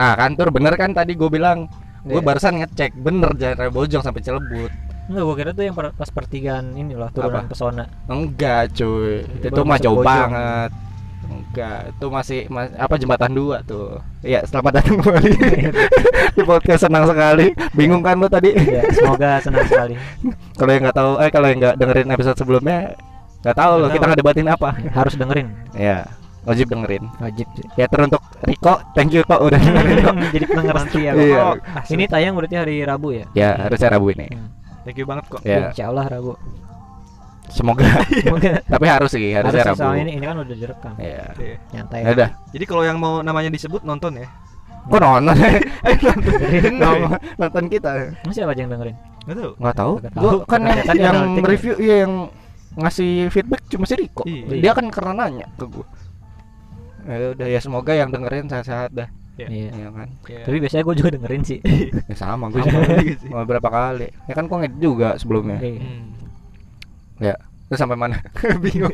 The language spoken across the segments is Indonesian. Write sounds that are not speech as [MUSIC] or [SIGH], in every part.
Nah kan tur bener kan tadi gue bilang Gue Iya. barusan ngecek bener raya Bojong sampai Cilebut. Enggak, gua kira tuh yang per- pas pertigaan ini loh turunan Apa? pesona. Enggak cuy. Itu Itu mah jauh Bojong. banget. Enggak Itu masih mas- Apa jembatan dua tuh. Iya selamat datang kembali. [LAUGHS] Di podcast senang sekali. Bingung kan lo tadi? Ya, semoga senang sekali. [LAUGHS] Kalau yang nggak tahu Eh kalau yang nggak dengerin episode sebelumnya nggak tahu loh kita ngedebatin apa. Harus dengerin, Ya wajib dengerin wajib. Ya teruntuk Riko Thank you kok udah [LAUGHS] dengerin kok Jadi pendengar setia. kok. Iya. Oh, Ini tayang berarti hari Rabu ya? Ya harusnya Rabu ini Hmm. Thank you banget kok. Ya Insya Allah Rabu. semoga [LAUGHS] Semoga Tapi harus sih harusnya harus Rabu soalnya ini ini kan udah direkam. Ya Iya. Nyantai. Ya udah Jadi kalau yang mau namanya disebut nonton ya. Kok nonton? [LAUGHS] Eh nonton nonton, nonton kita Emang siapa aja yang dengerin? Nggak tahu. Nggak tahu Nggak Gua tahu. kan yang, yang ya. review Iya yang ngasih feedback cuma si Riko Iya. Dia kan karena nanya ke gue Ya udah ya semoga yang dengerin sehat-sehat dah Iya. Iya. Iya kan Iya. Tapi biasanya gue juga dengerin sih. [LAUGHS] Ya sama gue Sama juga. Mau berapa kali Ya kan gue ngedit juga sebelumnya Iya. Hmm. Ya Terus sampai mana? [LAUGHS] Bingung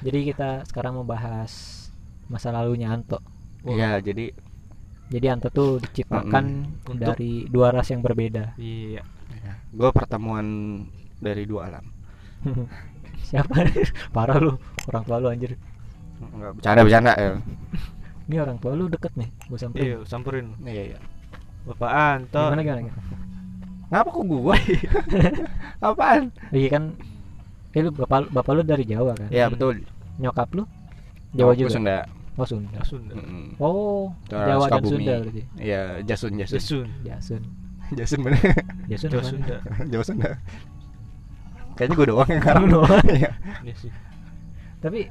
Jadi kita sekarang mau bahas masa lalunya Anto. Iya jadi Jadi Anto tuh diciptakan Untuk- dari dua ras yang berbeda. Iya. Gue pertemuan dari dua alam [LAUGHS] Siapa? Parah lu, orang tua lu anjir. Enggak bercanda-bercanda ya [LAUGHS] Ini orang tua lu deket nih, gue samperin. Iya, samperin. Iya iya Bapak Anto. Gimana gimana? gimana? Ngapa kok gua? [LAUGHS] Apaan? Iya kan, eh lu bapak, bapak lu dari Jawa kan? Ya betul Nyokap lu Jawa Aku juga. Sunda Oh Sunda. Sunda. Mm-mm. Oh, Orang Jawa dan. Sunda berarti. Iya Jasun Jasun Jasun. Jasun. [LAUGHS] Jasun bener Jasun Jawa? Sunda. Jawa Sunda Kayaknya gue doang yang karang doang. Iya Iya sih. Tapi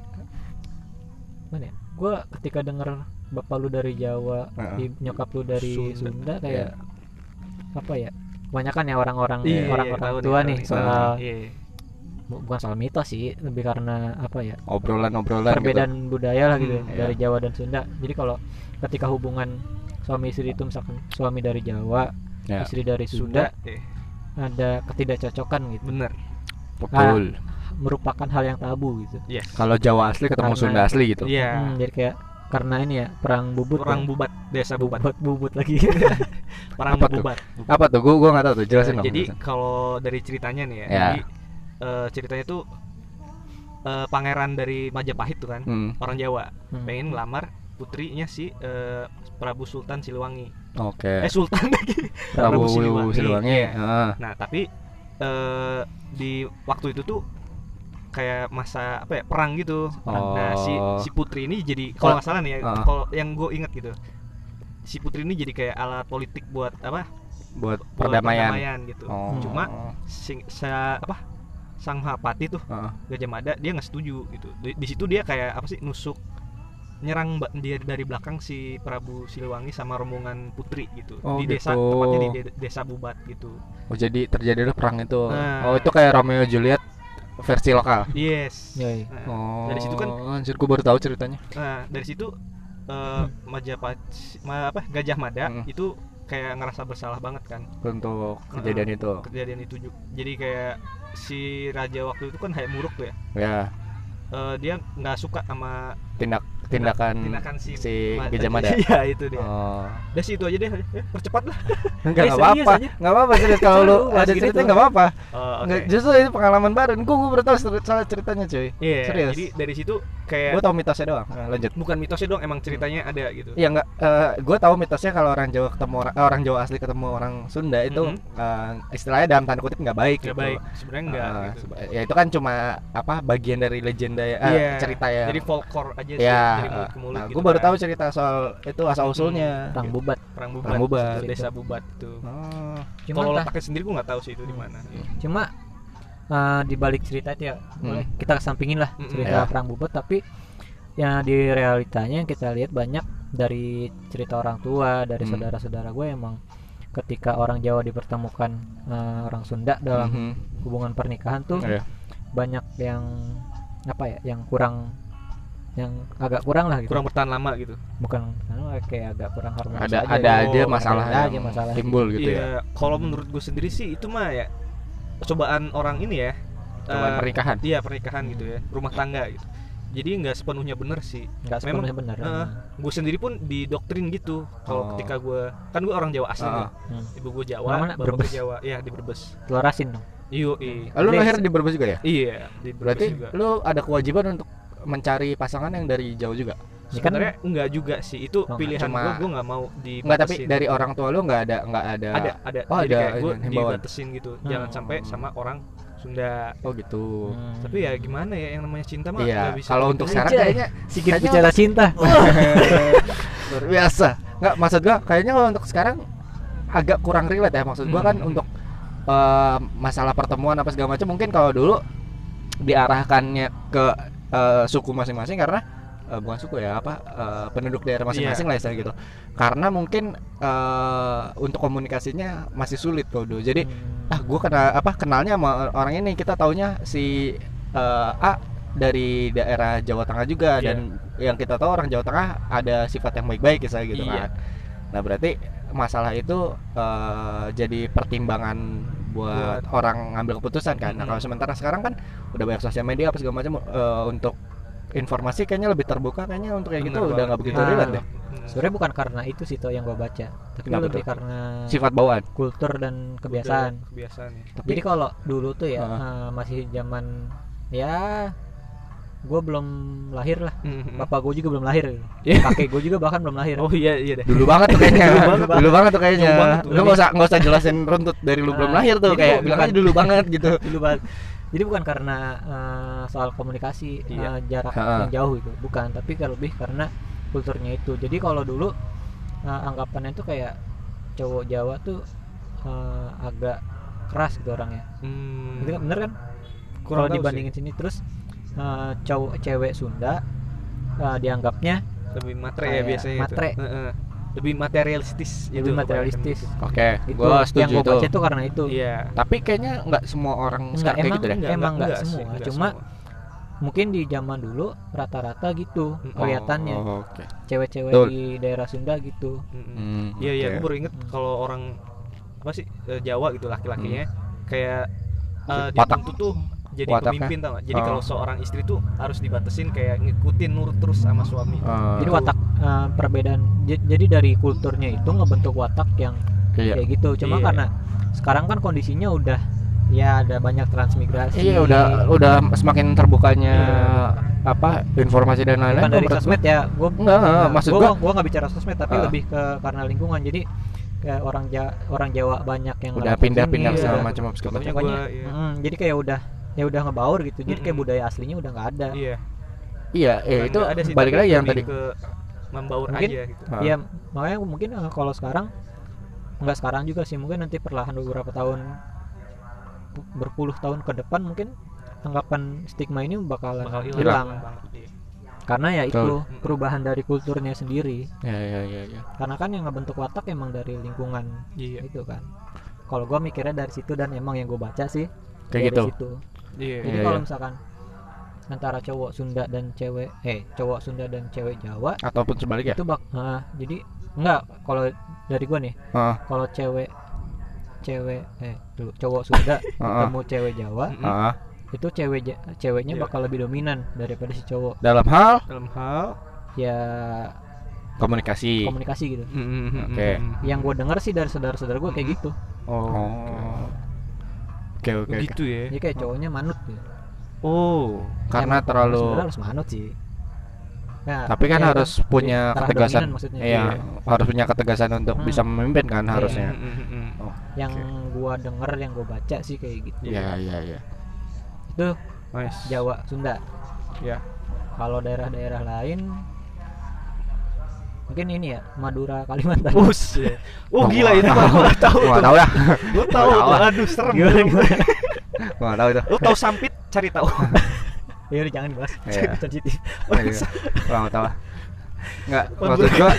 mana ya? Gua ketika denger bapak lu dari Jawa, di nyokap lu dari Sunda. Sunda, Iya. kayak apa ya? Kebanyakan ya orang-orang Iya, orang-orang tahu tua nih nih. soal Iya. bu- bukan soal mitos sih, lebih karena apa ya? Obrolan-obrolan perbedaan budaya lah gitu Hmm, ya, iya. dari Jawa dan Sunda. Jadi kalau ketika hubungan suami istri itu misalkan suami dari Jawa, gitu. Ya istri dari Sunda, Sunda. Iya. ada ketidakcocokan gitu. Bener. betul Merupakan hal yang tabu gitu. Yes. Kalau Jawa asli ketemu Karena- Sunda asli gitu Iya. Hmm, jadi kayak karena ini ya perang bubut Perang ya. bubat, desa bubat. bubut bubut lagi. [LAUGHS] Perang [LAUGHS] Apa tuh? bubat. Apa tuh? Gue gua nggak tahu tuh jelasin Eh, dong jadi kalau dari ceritanya nih ya, Ya. jadi eh, ceritanya tuh eh, pangeran dari Majapahit tuh kan, Hmm, orang Jawa, Hmm. pengen ngelamar putrinya si eh, Prabu Sultan Siliwangi. Oke Eh Sultan lagi. Prabu Prabu Siliwangi. Siliwangi Iya. Heeh. Nah tapi eh, di waktu itu tuh kayak masa apa ya perang gitu. Nah si Oh. si putri ini jadi kalau nggak salah nih ya, Ah. kalau yang gue inget gitu, si putri ini jadi kayak alat politik buat apa? Buat Buat perdamaian gitu. Oh. Cuma sing, sa, apa? Sang Mahapati tuh Heeh. Gajah Mada dia nggak setuju gitu. Di, di situ dia kayak apa sih nusuk nyerang dia dari belakang si Prabu Siliwangi sama rombongan putri gitu Oh, di desa gitu. tepatnya di de- desa Bubat gitu. Oh jadi terjadilah perang itu. Nah. Oh itu kayak Romeo Juliet versi lokal. Yes. Yoi. Nah, Oh. Dari situ kan anjir gue baru tahu ceritanya. Nah, dari situ eh Majapahit ma, apa Gajah Mada Hmm. itu kayak ngerasa bersalah banget kan Untuk kejadian itu. kejadian itu ju- jadi kayak si raja waktu itu kan Hayat Muruk tuh ya Ya, Eh, dia nggak suka sama tindak tindakan, tindakan si, si Mada. [LAUGHS] iya itu dia Oh. udah sih itu aja deh ya, percepat lah [LAUGHS] Enggak Eh, apa-apa. Enggak apa-apa serius kalau [LAUGHS] lu ada cerita enggak apa-apa. Oh, justru itu pengalaman baru. Gue gue baru tahu salah ceritanya cuy. Iya, serius. jadi dari situ kayak Gue tahu mitosnya doang. Nah, lanjut. bukan mitosnya dong emang ceritanya ada gitu Iya enggak gue tahu mitosnya kalau orang Jawa ketemu orang eh, orang Jawa asli ketemu orang Sunda itu eh, istilahnya dalam tanda kutip nggak baik nggak gitu. baik sebenarnya enggak Ah, gitu. ya itu kan cuma apa bagian dari legenda ya eh, Iya, cerita ya jadi folklore aja sih ya dari mulut ke mulut nah, gitu gue baru kan. tahu cerita soal itu asal usulnya perang gitu. bubat. perang bubat, Perang Bubat. desa bubat tuh Oh, Cuma kalau letaknya sendiri gue nggak tahu sih itu di Hmm. mana cuma eh, di balik cerita itu ya boleh kita kesampingin lah Mm-mm. cerita Ya. perang bubut tapi yang di realitanya yang kita lihat banyak dari cerita orang tua dari Hmm. saudara-saudara gue emang ketika orang Jawa dipertemukan eh, orang Sunda dalam mhm. hubungan pernikahan tuh Iya. banyak yang apa ya yang kurang yang agak kurang lah gitu. Kurang bertahan lama gitu. Bukan anu, kayak agak kurang harmonis ada aja ada gitu. aja Oh, masalah ada aja yang masalah timbul gitu. ya. Iya, kalau menurut gue sendiri sih itu mah ya cobaan orang ini ya Cobaan Eh, pernikahan. iya pernikahan gitu ya rumah tangga gitu. Jadi nggak sepenuhnya bener sih. Nggak Memang, sepenuhnya benar eh, gue sendiri pun didoktrin gitu. Kalau Oh. ketika gue kan gue orang Jawa asli nih. Hmm. ibu gue Jawa mana? bapak gue? Jawa. Iya di Brebes. Telur asin dong. Iyo iya Ah, Lu lahir di Brebes juga ya? iya di Brebes Berarti juga. lu ada kewajiban untuk mencari pasangan yang dari jauh juga. Kan- sebenarnya enggak juga sih itu Oh, pilihan cuma- gue gue nggak mau di Enggak, tapi dari orang tua lu enggak ada enggak ada. ada ada Oh, jadi ada kayak gue dibatasin gitu jangan Hmm. sampai sama orang Sunda Oh gitu. Hmm. tapi ya gimana ya yang namanya cinta mah Iya, nggak bisa kalau gitu untuk aja. sekarang kayaknya kayaknya bicara cinta [LAUGHS] luar biasa. Enggak, maksud gua kayaknya kalau untuk sekarang agak kurang relate ya. Maksud gua kan Hmm. untuk eh, masalah pertemuan apa segala macam mungkin kalau dulu diarahkannya ke eh, suku masing-masing karena eh, bukan suku ya apa eh, penduduk daerah masing-masing lah istilah gitu. Karena mungkin eh, untuk komunikasinya masih sulit dulu. Jadi ah gue kenal apa kenalnya sama orang ini kita taunya si eh, A dari daerah Jawa Tengah juga Iya. dan yang kita tahu orang Jawa Tengah ada sifat yang baik-baik misalnya gitu Iya. kan. Nah berarti masalah itu eh, jadi pertimbangan buat, orang ngambil keputusan kan. Nah kalau sementara sekarang kan udah banyak sosial media apa segala macam eh, untuk informasi kayaknya lebih terbuka kayaknya untuk kayak gitu udah nggak begitu Nah, relate deh. Hmm. sebenarnya bukan karena itu sih toh yang gue baca tapi Kenapa lebih tuh? karena Sifat bawaan. kultur dan kebiasaan kebiasaan ya Tapi jadi kalau dulu tuh ya Heeh. eh, masih zaman ya gue belum lahir lah Mhm. bapak gue juga belum lahir Iya. kakek gue juga bahkan belum lahir oh iya iya deh dulu banget tuh [LAUGHS] kayaknya Dulu banget. dulu banget tuh kayaknya tuh. lu nggak usah nggak usah jelasin runtut dari lu belum Nah, lahir tuh kayak bilang aja dulu banget gitu [LAUGHS] dulu banget jadi bukan karena eh, soal komunikasi Iya. eh, jarak Ha-ha. yang jauh itu bukan tapi kalau lebih karena kulturnya itu jadi kalau dulu eh, anggapannya itu kayak cowok Jawa tuh eh, agak keras gitu orangnya Hmm. Gitu kan, bener kan Kurang kalau dibandingin sini terus eh, cowok cewek Sunda eh, dianggapnya lebih matre ya Kayak biasanya gitu. matre. Heeh. lebih materialistis lebih gitu materialistis oke Itu gua yang setuju gue itu baca itu karena itu iya tapi kayaknya nggak semua orang Enggak, sekarang kayak emang gitu deh enggak. Emang nggak semua, enggak cuma semua. mungkin di zaman dulu rata-rata gitu Mm. kelihatannya oh, oke cewek-cewek Betul. di daerah Sunda gitu. Hmm, Iya iya, oke. gue baru inget kalau orang apa sih eh, Jawa gitu laki-lakinya kayak eh, Watak. dituntut tuh jadi Wataknya? pemimpin tau gak? Jadi Oh. kalau seorang istri tuh harus dibatasin kayak ngikutin nurut terus sama suami. Eh, jadi watak eh, perbedaan j- jadi dari kulturnya itu ngebentuk watak yang iya kayak gitu cuma Iya. karena sekarang kan kondisinya udah ya ada banyak transmigrasi iya udah udah semakin terbukanya apa informasi dan lain-lain dari sosmed ya gue Enggak, enggak, maksud gua gua- gua nggak bicara sosmed tapi Ah. lebih ke karena lingkungan jadi kayak orang Jawa orang Jawa banyak yang udah pindah-pindah sini, segala udah- macam apa segala macam Contohnya Pokoknya, gua, iya. jadi kayak udah ya udah ngebaur gitu jadi kayak budaya aslinya udah nggak ada Iya. iya eh, Bukan itu ada sih, balik lagi yang tadi ke membaur Mungkin- aja gitu. Iya, makanya mungkin eh, kalau sekarang nggak sekarang juga sih, mungkin nanti perlahan beberapa tahun pu- berpuluh tahun ke depan mungkin anggapan stigma ini bakalan Bakal hilang. hilang. Iya. Karena ya itu Betul. perubahan dari kulturnya sendiri. ya ya ya ya Karena kan yang ngebentuk watak emang dari lingkungan Iya. itu kan. Kalau gua mikirnya dari situ dan emang yang gue baca sih kayak dari gitu situ. Iya. Jadi Iya, kalau iya. misalkan antara cowok Sunda dan cewek eh cowok Sunda dan cewek Jawa ataupun sebaliknya itu bak ah, jadi enggak kalau dari gua nih Ah, kalau cewek cewek eh dulu cowok Sunda [LAUGHS] ketemu cewek Jawa ah. itu cewek ceweknya Iya. bakal lebih dominan daripada si cowok. Dalam hal? Dalam hal? Ya komunikasi. komunikasi gitu. Mm-mm. Oke. yang gue denger sih dari saudara-saudara gue kayak gitu. Oh oke oke oke. gitu ya. jadi kayak cowoknya manut gitu. Oh. karena Emang terlalu sebenarnya harus manut sih Nah, tapi kan ya harus punya ketegasan dominan maksudnya. iya Iya. harus punya ketegasan untuk Hmm. bisa memimpin kan harusnya Mm-mm. oh yang oke. gua denger yang gue baca sih kayak gitu iya iya iya itu Nice. Jawa Sunda Ya. kalau daerah-daerah lain mungkin ini ya Madura Kalimantan Bus. Oh [LAUGHS] Oh, gila itu nggak mah tahu. gua tahu. gua nggak tahu dah [LAUGHS] Gua tahu. Gua tahu. Aduh serem. [LAUGHS] Gua nggak tahu itu Lu tahu sampit cari tahu. ya udah jangan dibahas Iya. sensitif gua nggak tahu lah nggak maksud gua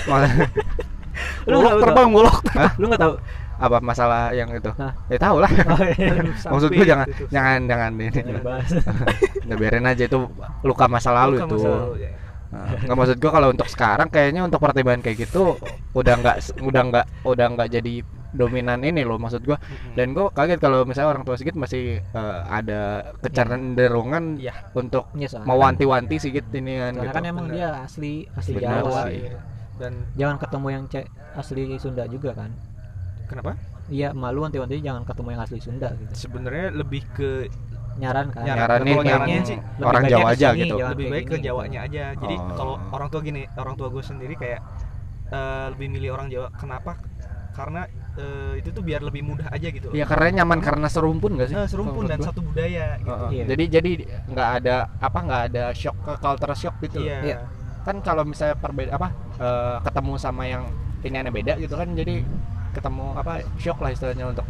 Lu tahu, terbang golok. Lu nggak tahu apa masalah yang itu Hah? ya tahu lah oh, iya. maksud gua jangan itu. jangan jangan ini udah biarin aja itu luka masa lalu Luka itu masa lalu, ya. Nah, nggak maksud gua kalau untuk sekarang kayaknya untuk pertimbangan kayak gitu udah nggak udah nggak udah nggak jadi dominan ini loh maksud gua Mm-mm. dan gua kaget kalau misalnya orang tua Sigit masih eh, ada kecenderungan Iya. untuk soalnya mau kan- wanti-wanti Sigit ini kan gitu. kan emang Bener. dia asli asli Bener Jawa sih. dan jangan ketemu yang cek asli Sunda juga kan kenapa iya malu wanti-wanti jangan ketemu yang asli Sunda gitu sebenarnya lebih ke nyaran kan Nyaran. yang nyaranin sih orang Jawa aja sini, gitu jangan lebih baik ke Jawanya gitu. aja jadi Oh. kalau orang tua gini orang tua gue sendiri kayak eh, lebih milih orang Jawa kenapa karena eh, itu tuh biar lebih mudah aja gitu loh. ya karena nyaman karena serumpun gak sih Eh, serumpun dan menurut satu budaya gitu Heeh. Iya. jadi jadi nggak ada apa nggak ada shock ke culture shock gitu loh. iya Iya. kan kalau misalnya perbeda apa eh, ketemu sama yang ini aneh beda gitu kan jadi ketemu apa shock lah istilahnya untuk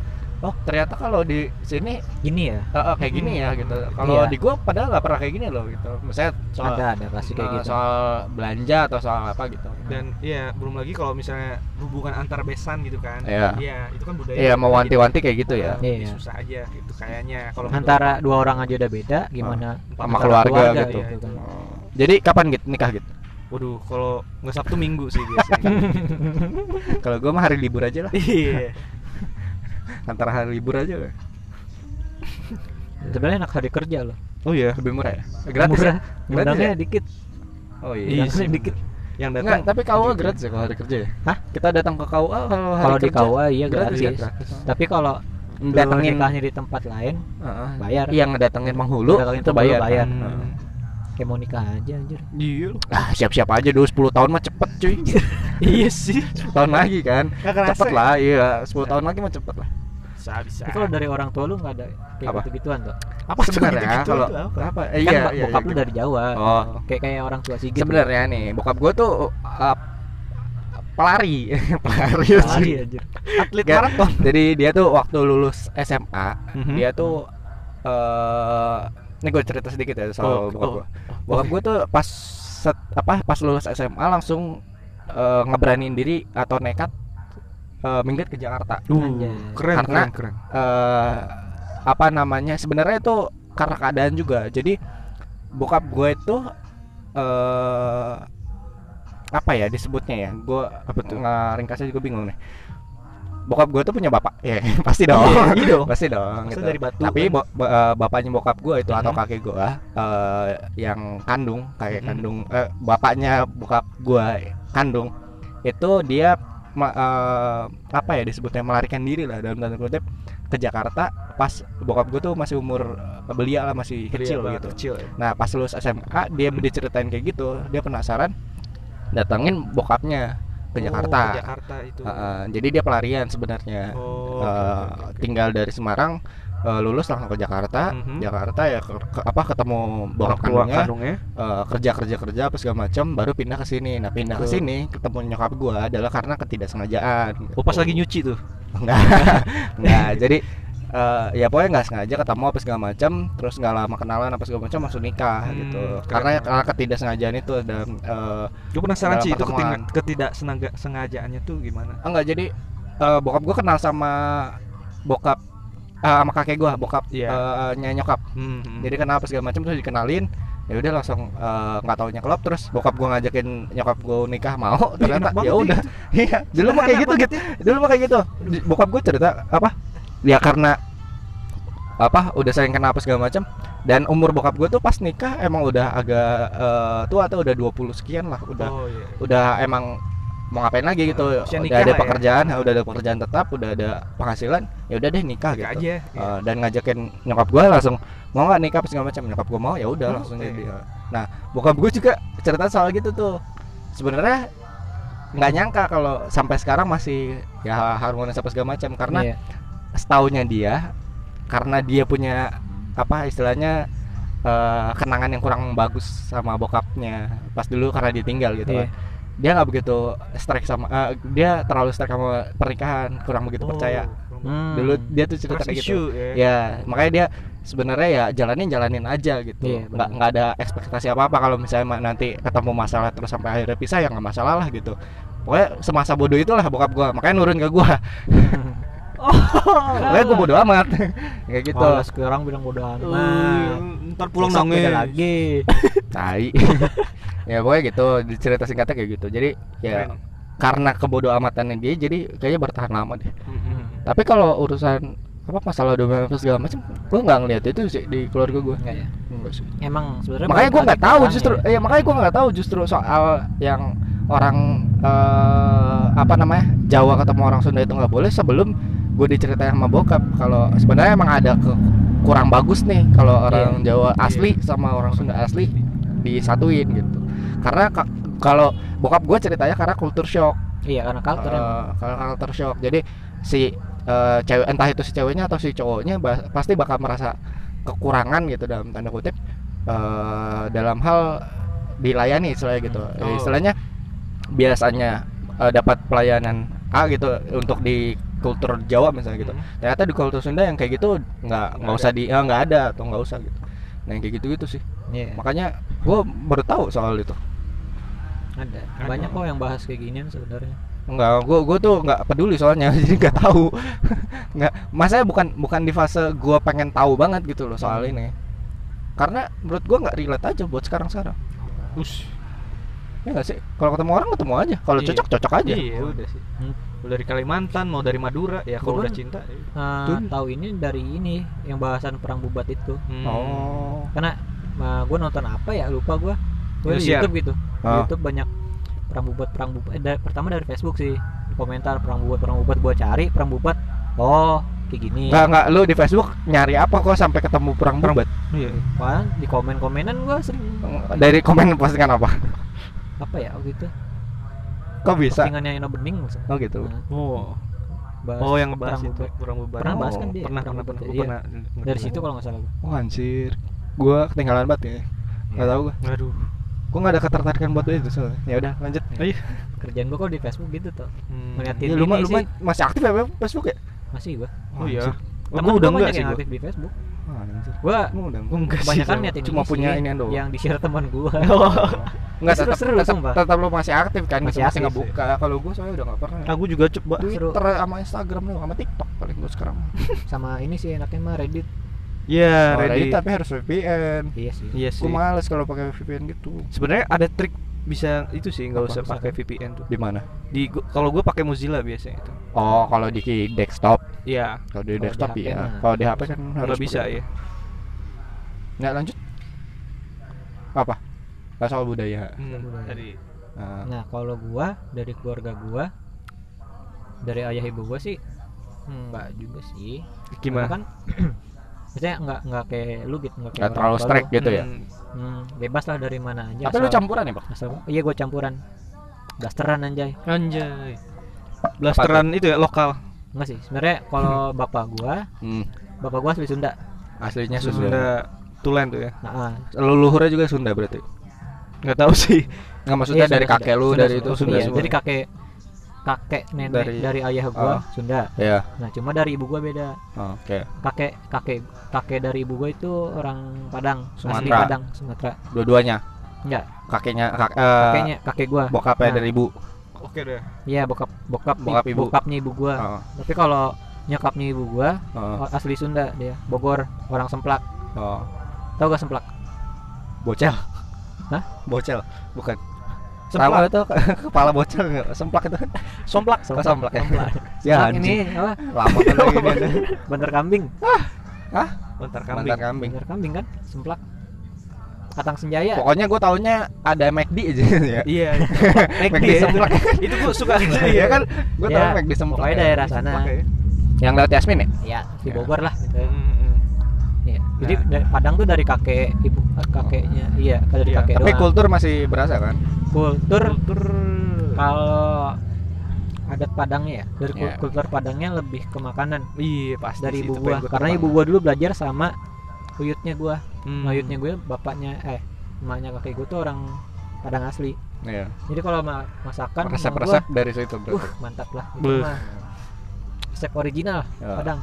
oh ternyata kalau di sini gini ya? Eh, eh, kayak gini ya gitu. Kalau Iya. di gua padahal nggak pernah kayak gini loh gitu. Misalnya soal ada ada pasti kayak gitu. soal belanja atau soal apa gitu. Dan iya belum lagi kalau misalnya hubungan antar besan gitu kan. Iya. itu kan budaya iya mau wanti-wanti kayak gitu ya. Iya. susah aja gitu kayaknya. Kalau antara dua orang aja udah beda gimana? Sama keluarga, keluarga gitu. iya, kan. Oh. jadi kapan gitu nikah gitu? Waduh kalau nggak sabtu minggu sih biasanya. [LAUGHS] Kalau gua mah hari libur aja lah. Iya antara hari libur aja lah. sebenarnya enak hari kerja loh oh iya lebih murah ya gratis Murah. ya gratis Ngundangnya ya dikit oh Iya sih. dikit yang Enggak, datang tapi KUA gratis ya kalau hari kerja ya? Hah? Kita datang ke KUA kalau hari kalau di KUA iya gratis gratis, ya? tapi kalau lu Datengin nikahnya di tempat lain Heeh. bayar Yang ngedatengin penghulu itu bayar. bayar. Heeh. Kayak mau nikah aja anjir iya. Ah, siap-siap aja dulu 10 tahun mah cepet cuy. [LAUGHS] iya sih 10 tahun lagi kan. Cepet ya? lah, iya. 10 tahun lagi mah cepet lah. bisa bisa kalau dari orang tua lu nggak ada kayak Apa? gitu gituan tuh apa Sebenarnya gitu kalau apa? apa? Eh, kan iya, iya, bokap iya, lu gitu. dari Jawa Oh. kayak kayak orang tua Sigit Sebenarnya nih, bokap gue tuh uh, pelari, [LAUGHS] pelari. Lari anjir atlet Nggak, maraton Jadi dia tuh waktu lulus SMA, Mhm. dia tuh eh ini gue cerita sedikit ya soal Oh, bokap oh. gue. Bokap gue tuh pas set- apa pas lulus SMA langsung eh, ngeberaniin diri atau nekat eh, minggat ke Jakarta. Anjay. keren Karena- keren keren eh apa namanya sebenarnya itu karena keadaan juga jadi bokap gue itu eh apa ya disebutnya ya gue apa tuh ringkasnya juga bingung nih bokap gue tuh punya bapak [LAUGHS] ya pasti dong Iya, iya dong. pasti dong gitu. dari batu tapi kan? bo- eh, bapaknya bokap gue itu atau Mhm. kakek gue eh, yang kandung kakek Mhm. kandung eh, bapaknya bokap gue kandung itu dia ma- eh, apa ya disebutnya melarikan diri lah dalam tanda kutip ke Jakarta pas bokap gue tuh masih umur belia lah masih kecil Belia gitu kecil ya. nah pas lulus SMA dia diceritain kayak gitu dia penasaran datengin bokapnya ke Oh, Jakarta. Jakarta itu. Heeh, jadi dia pelarian sebenarnya. Oh Eh, oke, oke, oke, oke. tinggal dari Semarang eh, lulus langsung ke Jakarta. Mhm. Jakarta ya ke, ke- apa ketemu bokap kandungnya. kandungnya. Eh, kerja kerja kerja apa segala macam baru pindah ke sini. Nah pindah ke sini ketemu nyokap gua adalah karena ketidaksengajaan. Oh pas gitu. lagi nyuci tuh? Enggak [LAUGHS] enggak. Jadi eh, ya pokoknya nggak sengaja ketemu apa segala macam terus nggak lama kenalan apa segala macam langsung nikah Hmm, gitu. karena karena ketidaksengajaan itu dan eh, gue penasaran sih itu ketidak sengajaannya tuh gimana? Enggak jadi eh, bokap gua kenal sama bokap eh, sama kakek gua bokap Iya. eh, nya nyokap. Hmm, hmm. jadi kenapa segala macam terus dikenalin ya udah langsung nggak taunya klub terus bokap gua ngajakin nyokap gua nikah mau ternyata ya udah. [LAUGHS] iya dulu mah kayak gitu gitu. dulu mah kayak gitu. Bokap gua cerita apa ya karena apa udah sering kenal apa segala macam. Dan umur bokap gua tuh pas nikah emang udah agak eh, tua tuh udah 20 sekian lah. Udah oh iya udah emang mau ngapain lagi gitu. Udah ada ya. pekerjaan udah ada pekerjaan tetap udah ada penghasilan ya udah deh nikah Nikah gitu. aja ya. Eh, dan ngajakin nyokap gua langsung mau nggak nikah? segala macam. Nyokap gua mau ya udah Oh, langsung jadi nah bokap gua juga cerita soal gitu tuh. Sebenarnya nggak nyangka kalau sampai sekarang masih ya harmonis apa segala macam. Karena Iya. Setaunya dia karena dia punya apa istilahnya eh, kenangan yang kurang bagus sama bokapnya pas dulu karena ditinggal gitu Iya. kan. Dia nggak begitu strike sama eh, dia terlalu strike sama pernikahan kurang begitu percaya. Hmm. dulu dia tuh cerita kayak gitu. issue ya. ya makanya dia sebenarnya ya jalanin jalanin aja gitu. Iya, nggak nggak ada ekspektasi apa apa kalau misalnya nanti ketemu masalah terus sampai akhirnya pisah ya nggak masalah lah gitu. Pokoknya semasa bodoh itulah bokap gua makanya nurun ke gua [LAUGHS] Makanya gua bodoh amat. [LAUGHS] Kayak gitu. Males ke orang bilang bodo amat. Uh, ntar pulang nangis beda lagi. [LAUGHS] tai. [LAUGHS] Ya pokoknya gitu. Di cerita singkatnya kayak gitu. Jadi ya Keren. karena kebodoh amatannya dia jadi kayaknya bertahan lama deh. Mm-mm. Tapi kalau urusan apa masalah domain apa segala macam, gue nggak ngeliat itu sih di keluarga gue. Enggak ya? Emang sebenarnya Makanya gue nggak tahu justru, ya makanya gue nggak tahu justru soal yang orang eh, apa namanya Jawa ketemu orang Sunda itu nggak boleh sebelum gue diceritain sama bokap kalau sebenarnya emang ada ke kurang bagus nih kalau orang Jawa asli sama orang Sunda asli disatuin gitu. Karena ka- kalau bokap gue ceritanya karena kultur shock. iya karena culture. Eh, kalau culture shock. Jadi si eh, cewek entah itu si ceweknya atau si cowoknya pasti bakal merasa kekurangan gitu dalam tanda kutip eh, dalam hal dilayani istilahnya gitu. Oh. Istilahnya biasanya eh, dapat pelayanan A gitu untuk di kultur Jawa misalnya gitu. Hmm. Ternyata di kultur Sunda yang kayak gitu nggak nggak usah di eh, nggak ada atau nggak usah gitu. Nah yang kayak gitu-gitu sih. Iya, Makanya gue baru tahu soal itu. ada. Banyak kok yang bahas kayak ginian sebenarnya. Enggak, gue gue tuh nggak peduli soalnya, [LAUGHS] jadi nggak tahu. nggak, masanya bukan bukan di fase gue pengen tahu banget gitu loh soal ini. Karena menurut gue nggak relate aja buat sekarang sekarang. Us. Ya nggak sih? Kalau ketemu orang ketemu aja. Kalau Iya. cocok cocok aja. Iya udah sih. Hmm. Mau dari Kalimantan, mau dari Madura, ya kalau udah cinta. Tuh. tahu ini dari ini yang bahasan perang bubat itu. Hmm. Oh. Karena gue nonton apa ya lupa gue. Gue di. YouTube gitu. Di Ah. YouTube banyak perang bubat perang bubat. Eh, da- pertama dari Facebook sih. Di komentar perang bubat perang bubat gue cari perang bubat. Oh kayak gini. Nggak nggak lu di Facebook nyari apa kok sampai ketemu perang bubat? Iya. Wah, di komen-komenan gue sering Dari komen postingan apa? apa ya waktu itu Kok bisa? postingannya Ino Bening maksudnya. Oh gitu. Nah, Oh. bahas Oh yang ngebahas itu kurang beban. Pernah bahas Oh, kan dia Pernah pernah pernah. Iya. Gua pernah. Dari situ kalau nggak salah gua. Oh anjir. Gua ketinggalan banget ya. Nggak tahu gua. Aduh. Gua nggak ada ketertarikan buat itu soalnya. Ya udah lanjut. Ayo. Kerjaan gua kok di Facebook gitu tuh. Hmm. Ngeliatin Ya, lu mah ini lu mah sih. masih aktif ya Beb, Facebook ya? Masih gua. Oh iya. Oh, Temen gua udah enggak sih yang gua. aktif di Facebook. Ah, anjir. Gua enggak sih. kebanyakan Cuma punya ini doang. yang di share teman gua. [LAUGHS] Enggak tetap Seru-seru, tetap, sumpah. tetap lu masih aktif kan Masih masih, ngebuka. Kalau gua soalnya udah enggak pernah. Aku juga coba. Seru. Twitter sama Instagram doang sama TikTok paling gua sekarang. [LAUGHS] Sama ini sih enaknya mah Reddit. Iya, Oh, ready. Reddit tapi harus VPN. Iya sih. Iya sih. Gua males kalau pakai VPN gitu. Sebenarnya ada trik bisa itu sih nggak usah pakai? VPN tuh. Di mana? Di kalau gue pakai Mozilla biasanya itu. Oh, kalau di desktop. Iya. Kalau di di desktop iya. mah. Kalau di HP kan harus Nggak bisa ya. Nggak lanjut. Apa? Nggak soal budaya. Hmm, budaya. tadi. Nah, Nah, kalau gua dari keluarga gua dari ayah ibu gua sih enggak juga sih. Gimana? Karena kan [CLEARS THROAT] maksudnya enggak enggak kayak lu gitu, enggak kayak nggak orang terlalu strict gitu ya. Hmm, Hmm, bebas lah dari mana aja. Tapi lu campuran ya, Pak? asal iya gua campuran. Blasteran anjay. Anjay. Blasteran itu ya lokal. Enggak sih. Sebenarnya kalau bapak gua, Hmm. bapak gua asli Sunda. Aslinya Sunda Sunda. Tulen tuh ya. Nah, ah. Leluhurnya juga Sunda berarti. Nggak tahu sih. Nggak maksudnya Iya, dari Sunda, kakek lu Sunda, dari Sunda. itu Sunda Iya, semua. Jadi kakek kakek nenek Dari- dari, ayah gua Oh. Sunda. Ya. Nah, cuma dari ibu gua beda. Oh, Oke. Kakek kakek kakek dari ibu gua itu orang Padang, asli Sumatera. Padang, Sumatera. Dua-duanya. Enggak, Kakeknya kak, eh, kakeknya kakek gua. bokapnya Nah. dari ibu. Oke deh. Iya, bokap bokap Bokap ibu. bokapnya ibu gua. Oh, Tapi kalau nyokapnya ibu gua oh, asli Sunda dia, Bogor, orang Semplak. oh. Tahu gak Semplak? Bocel. Hah? Bocel. Bukan. Semplak. Itu ke- [LAUGHS] kepala bocel nggak? Semplak itu kan. Somplak. Oh, semplak ya. Semplak. [LAUGHS] Ya, Semplak anjing. ini apa? Lama kan ini. [LAUGHS] ada. Bantar kambing. Bentar kambing. Mantan kambing. Kambing kan? Semplak. Katang Senjaya. Pokoknya gue taunya ada McD aja ya. Iya. [LAUGHS] McD ya. semplak. [LAUGHS] itu gua suka Iya kan? Gue Ya, tau McD semplak. pokoknya ya. daerah sana. Semplak ya. Yang lewat Yasmin ya? Ya, di. Bogor lah gitu. Hmm, hmm. Iya. Jadi Nah. dari Padang tuh dari kakek ibu kakeknya. Iya, dari Iya, kakek Tapi doang. kultur masih berasa kan? kultur Kultur kalau adat Padangnya ya dari kul- Iya. kultur Padangnya lebih ke makanan Iya pasti dari ibu gua karena ibu gua dulu belajar sama uyutnya gua Hmm. uyutnya gue bapaknya eh emaknya kakek gua tuh orang Padang asli Iya. jadi kalau ma- masakan emak Resep-resep gua, dari situ berarti. uh mantap lah itu Beuh. mah resep original Ya. Padang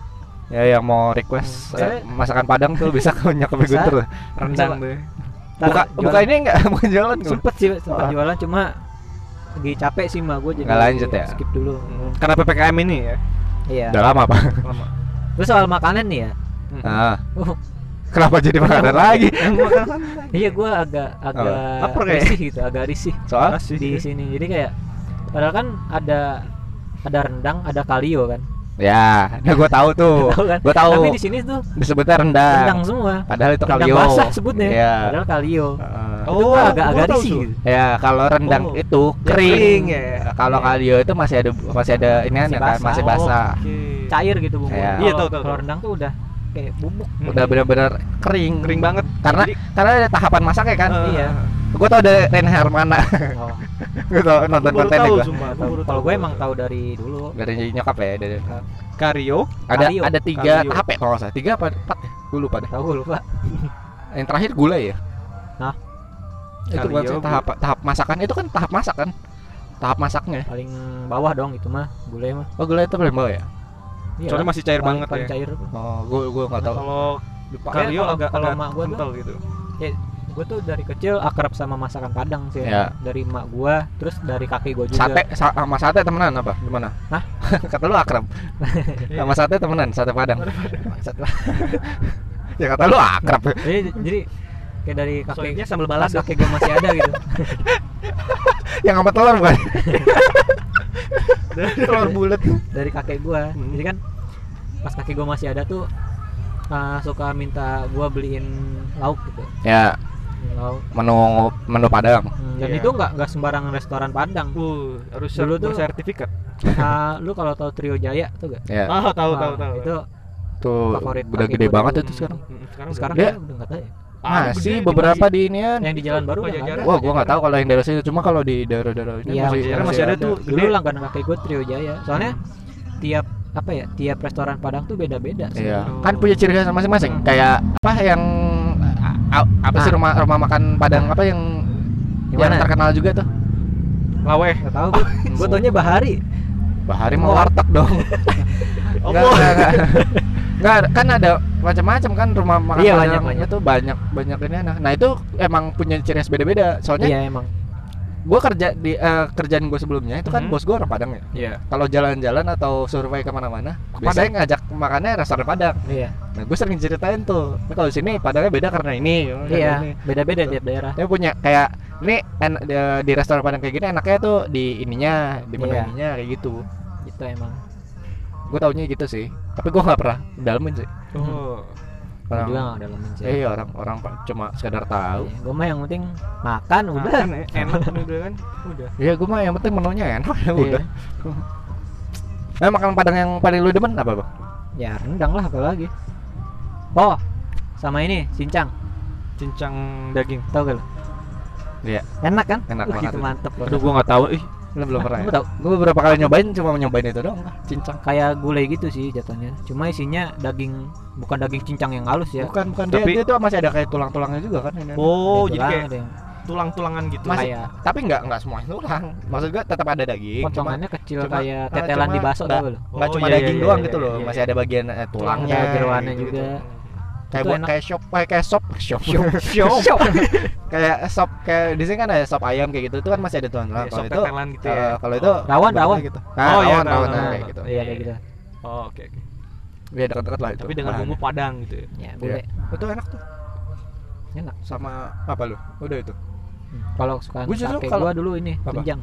Ya yang mau request Hmm. eh, Saya- masakan Padang tuh bisa ke nyokap Bisa. Guntur. rendang. Ntar Buka jualan- buka ini enggak [LAUGHS] bukan jualan sempet sih sempet Wah. jualan cuma lagi capek sih mah gue jadi Nggak lanjut ya? skip dulu Hmm. Karena PPKM ini ya. iya Udah lama, Pak. Lama. terus soal makanan nih ya Hmm. Ah, uh, kenapa jadi makanan lagi? iya gue agak agak kayak. risih gitu agak risih Soal di sini jadi kayak padahal kan ada ada rendang ada kalio kan Ya, nah gue tahu tuh. Tahu kan? Gue tahu. Tapi di sini tuh Disebutnya rendang. rendang semua. Padahal itu Rendang kalio. basah sebutnya. Iya. Padahal kalio. Heeh. itu Oh, agak gua agak tahu risih gitu. Ya, kalau rendang Oh. itu Ya, kering. kering ya. Kalau Iya. kalio itu masih ada masih ada ini Masih kan basah. masih Oh, basah. oke. Cair gitu bumbu. Iya. Iya, tahu, tahu, Kalau tahu. rendang tuh udah kayak bubuk. Udah benar-benar kering. kering banget. Karena Jadi, karena ada tahapan masaknya kan. eh, Iya. Gue tau ada Ren Hermana. Oh. [LAUGHS] gue tau nonton kontennya gue. Kalau gue emang tahu dari dulu. Dari nyokap ya. Dari, Kario. ada Kalio. ada tiga Kalio. tahap ya kalau nggak salah. Tiga apa empat ya? Gue lupa deh. Tahu lupa. [LAUGHS] Yang terakhir gulai ya. Hah? Itu bukan Kalio, sih tahap tahap masakan itu kan tahap masak kan. Tahap masaknya. Paling bawah dong itu mah. Gulai mah. Oh gulai itu paling bawah ya. Iya Soalnya masih cair Paling- banget paling ya. cair. Oh, gue gue nggak tahu. Kalau kalau- agak kalau gua tuh- kental gitu. Gue tuh dari kecil akrab sama masakan Padang sih. Iya. Dari emak gua, terus dari kakek gua juga. Sate sa- sama sate temenan apa? Gimana? Hah? [LAUGHS] kata lu akrab. [LAUGHS] sama sate temenan, sate Padang. Lah. [LAUGHS] ya kata lu akrab. jadi, jadi kayak dari kakek Soalnya sambal balado. kakek gua masih ada gitu. Yang sama telur bukan? telur bulat. dari kakek gua. Hmm. Jadi kan pas kakek gua masih ada tuh uh, suka minta gua beliin lauk gitu. Ya, Lauk. menu menu Padang. Hmm, dan Iya. itu nggak nggak sembarangan restoran Padang. Uh, harus Dulu tuh- sertifikat. Uh, lu kalau tahu Trio Jaya tuh gak? Ya, Ah, tahu Nah, tahu tahu. Itu tuh favorit udah gede banget itu sekarang. Sekarang sekarang Dia- kayaknya udah nggak tahu ya. Ah, Masih gede, beberapa masih- di inian. Yang di jalan baru Oh, udah ada. Wah, gua nggak tahu kalau yang daerah situ. Cuma kalau di daerah-daerah ini Iya, masih, Jajaran masih ada tuh. Dulu gede. langganan kakek gue Trio Jaya. Soalnya tiap apa ya tiap restoran Padang tuh beda-beda sih. Iya, Oh. kan punya ciri khas masing-masing. Kayak apa yang a- apa sih Ah. rumah rumah makan Padang apa yang Yang yang terkenal juga tuh? Laweh. Nggak tahu gue. gue taunya Bahari. Bahari Oh. mau warteg dong. [LAUGHS] Oh, Enggak, enggak, enggak. Enggak, kan ada macam-macam kan rumah makan Iya, Padang banyak, banyak. itu banyak banyak ini nah. Nah, itu emang punya ciri khas beda-beda. Soalnya Iya emang. Gua kerja di eh, kerjaan gue sebelumnya itu kan Mhm. bos gua orang Padang ya. Iya. Kalau jalan-jalan atau survei ke mana-mana, biasanya ngajak makannya restoran Padang. Iya. Nah, gue sering ceritain tuh. Nah, kalau di sini Padangnya beda karena ini. Iya. ini. Beda-beda Gitu. tiap daerah. Dia punya kayak ini en- di, di restoran Padang kayak gini enaknya tuh di ininya, di menu Iya. ininya kayak gitu. Itu emang. Gue taunya gitu sih. Tapi gue nggak pernah dalemin sih. Oh. Gue Orang, juga nggak dalemin sih. eh orang orang pa- cuma sekedar tahu. Gue mah yang penting makan udah. Makan, eh, enak udah kan. Udah. Iya, gue mah yang penting menunya enak ya Iya. udah. Nah, makanan Padang yang paling lu demen apa, Bang? Ya rendang lah apalagi. Oh, sama ini cincang. Cincang daging. Tahu gak lo? Iya. Enak kan? Enak Wah, banget itu. mantep Aduh, gua nggak tahu. Ih, Lu belum pernah. Ya? Gue beberapa kali nyobain cuma nyobain itu doang cincang. Kayak gulai gitu sih jatuhnya. Cuma isinya daging bukan daging cincang yang halus ya. Bukan, bukan Tapi- dia, dia tuh masih ada kayak tulang-tulangnya juga kan ini. Oh, Ada jadi kayak tulang, ada yang- tulang-tulangan gitu. Masih- kayak Tapi nggak nggak semua tulang. Maksud gue tetap ada daging. cuma- potongannya kecil cuma- kayak ah, tetelan cuma di bakso nggak- tau lo. nggak Oh, cuma iya, daging iya, doang iya, gitu loh, iya, masih iya. ada bagian eh, tulangnya, Ada jeroannya gitu. juga. Kayak buat kayak shop, kayak kayak sop, [LAUGHS] shop, Shop. shop. [LAUGHS] kayak sop kayak di sini kan ada sop ayam kayak gitu, itu kan masih ada tulang-tulang. Iya, Kalau itu gitu ya. eh, kalau itu Rawan, bentuknya rawan. gitu. Nah, Oh, iya, rawan, rawan, rawan, rawan. kayak gitu. Iya kayak gitu. Oh, oke oke. Iya dekat-dekat lah itu. Tapi dengan bahannya. bumbu padang gitu ya. Ya, Iya. boleh. Itu enak tuh. Enak. Sama apa lu? Udah itu. Hmm. Kalau justru kakek kalau- gua dulu ini Apa? tunjang,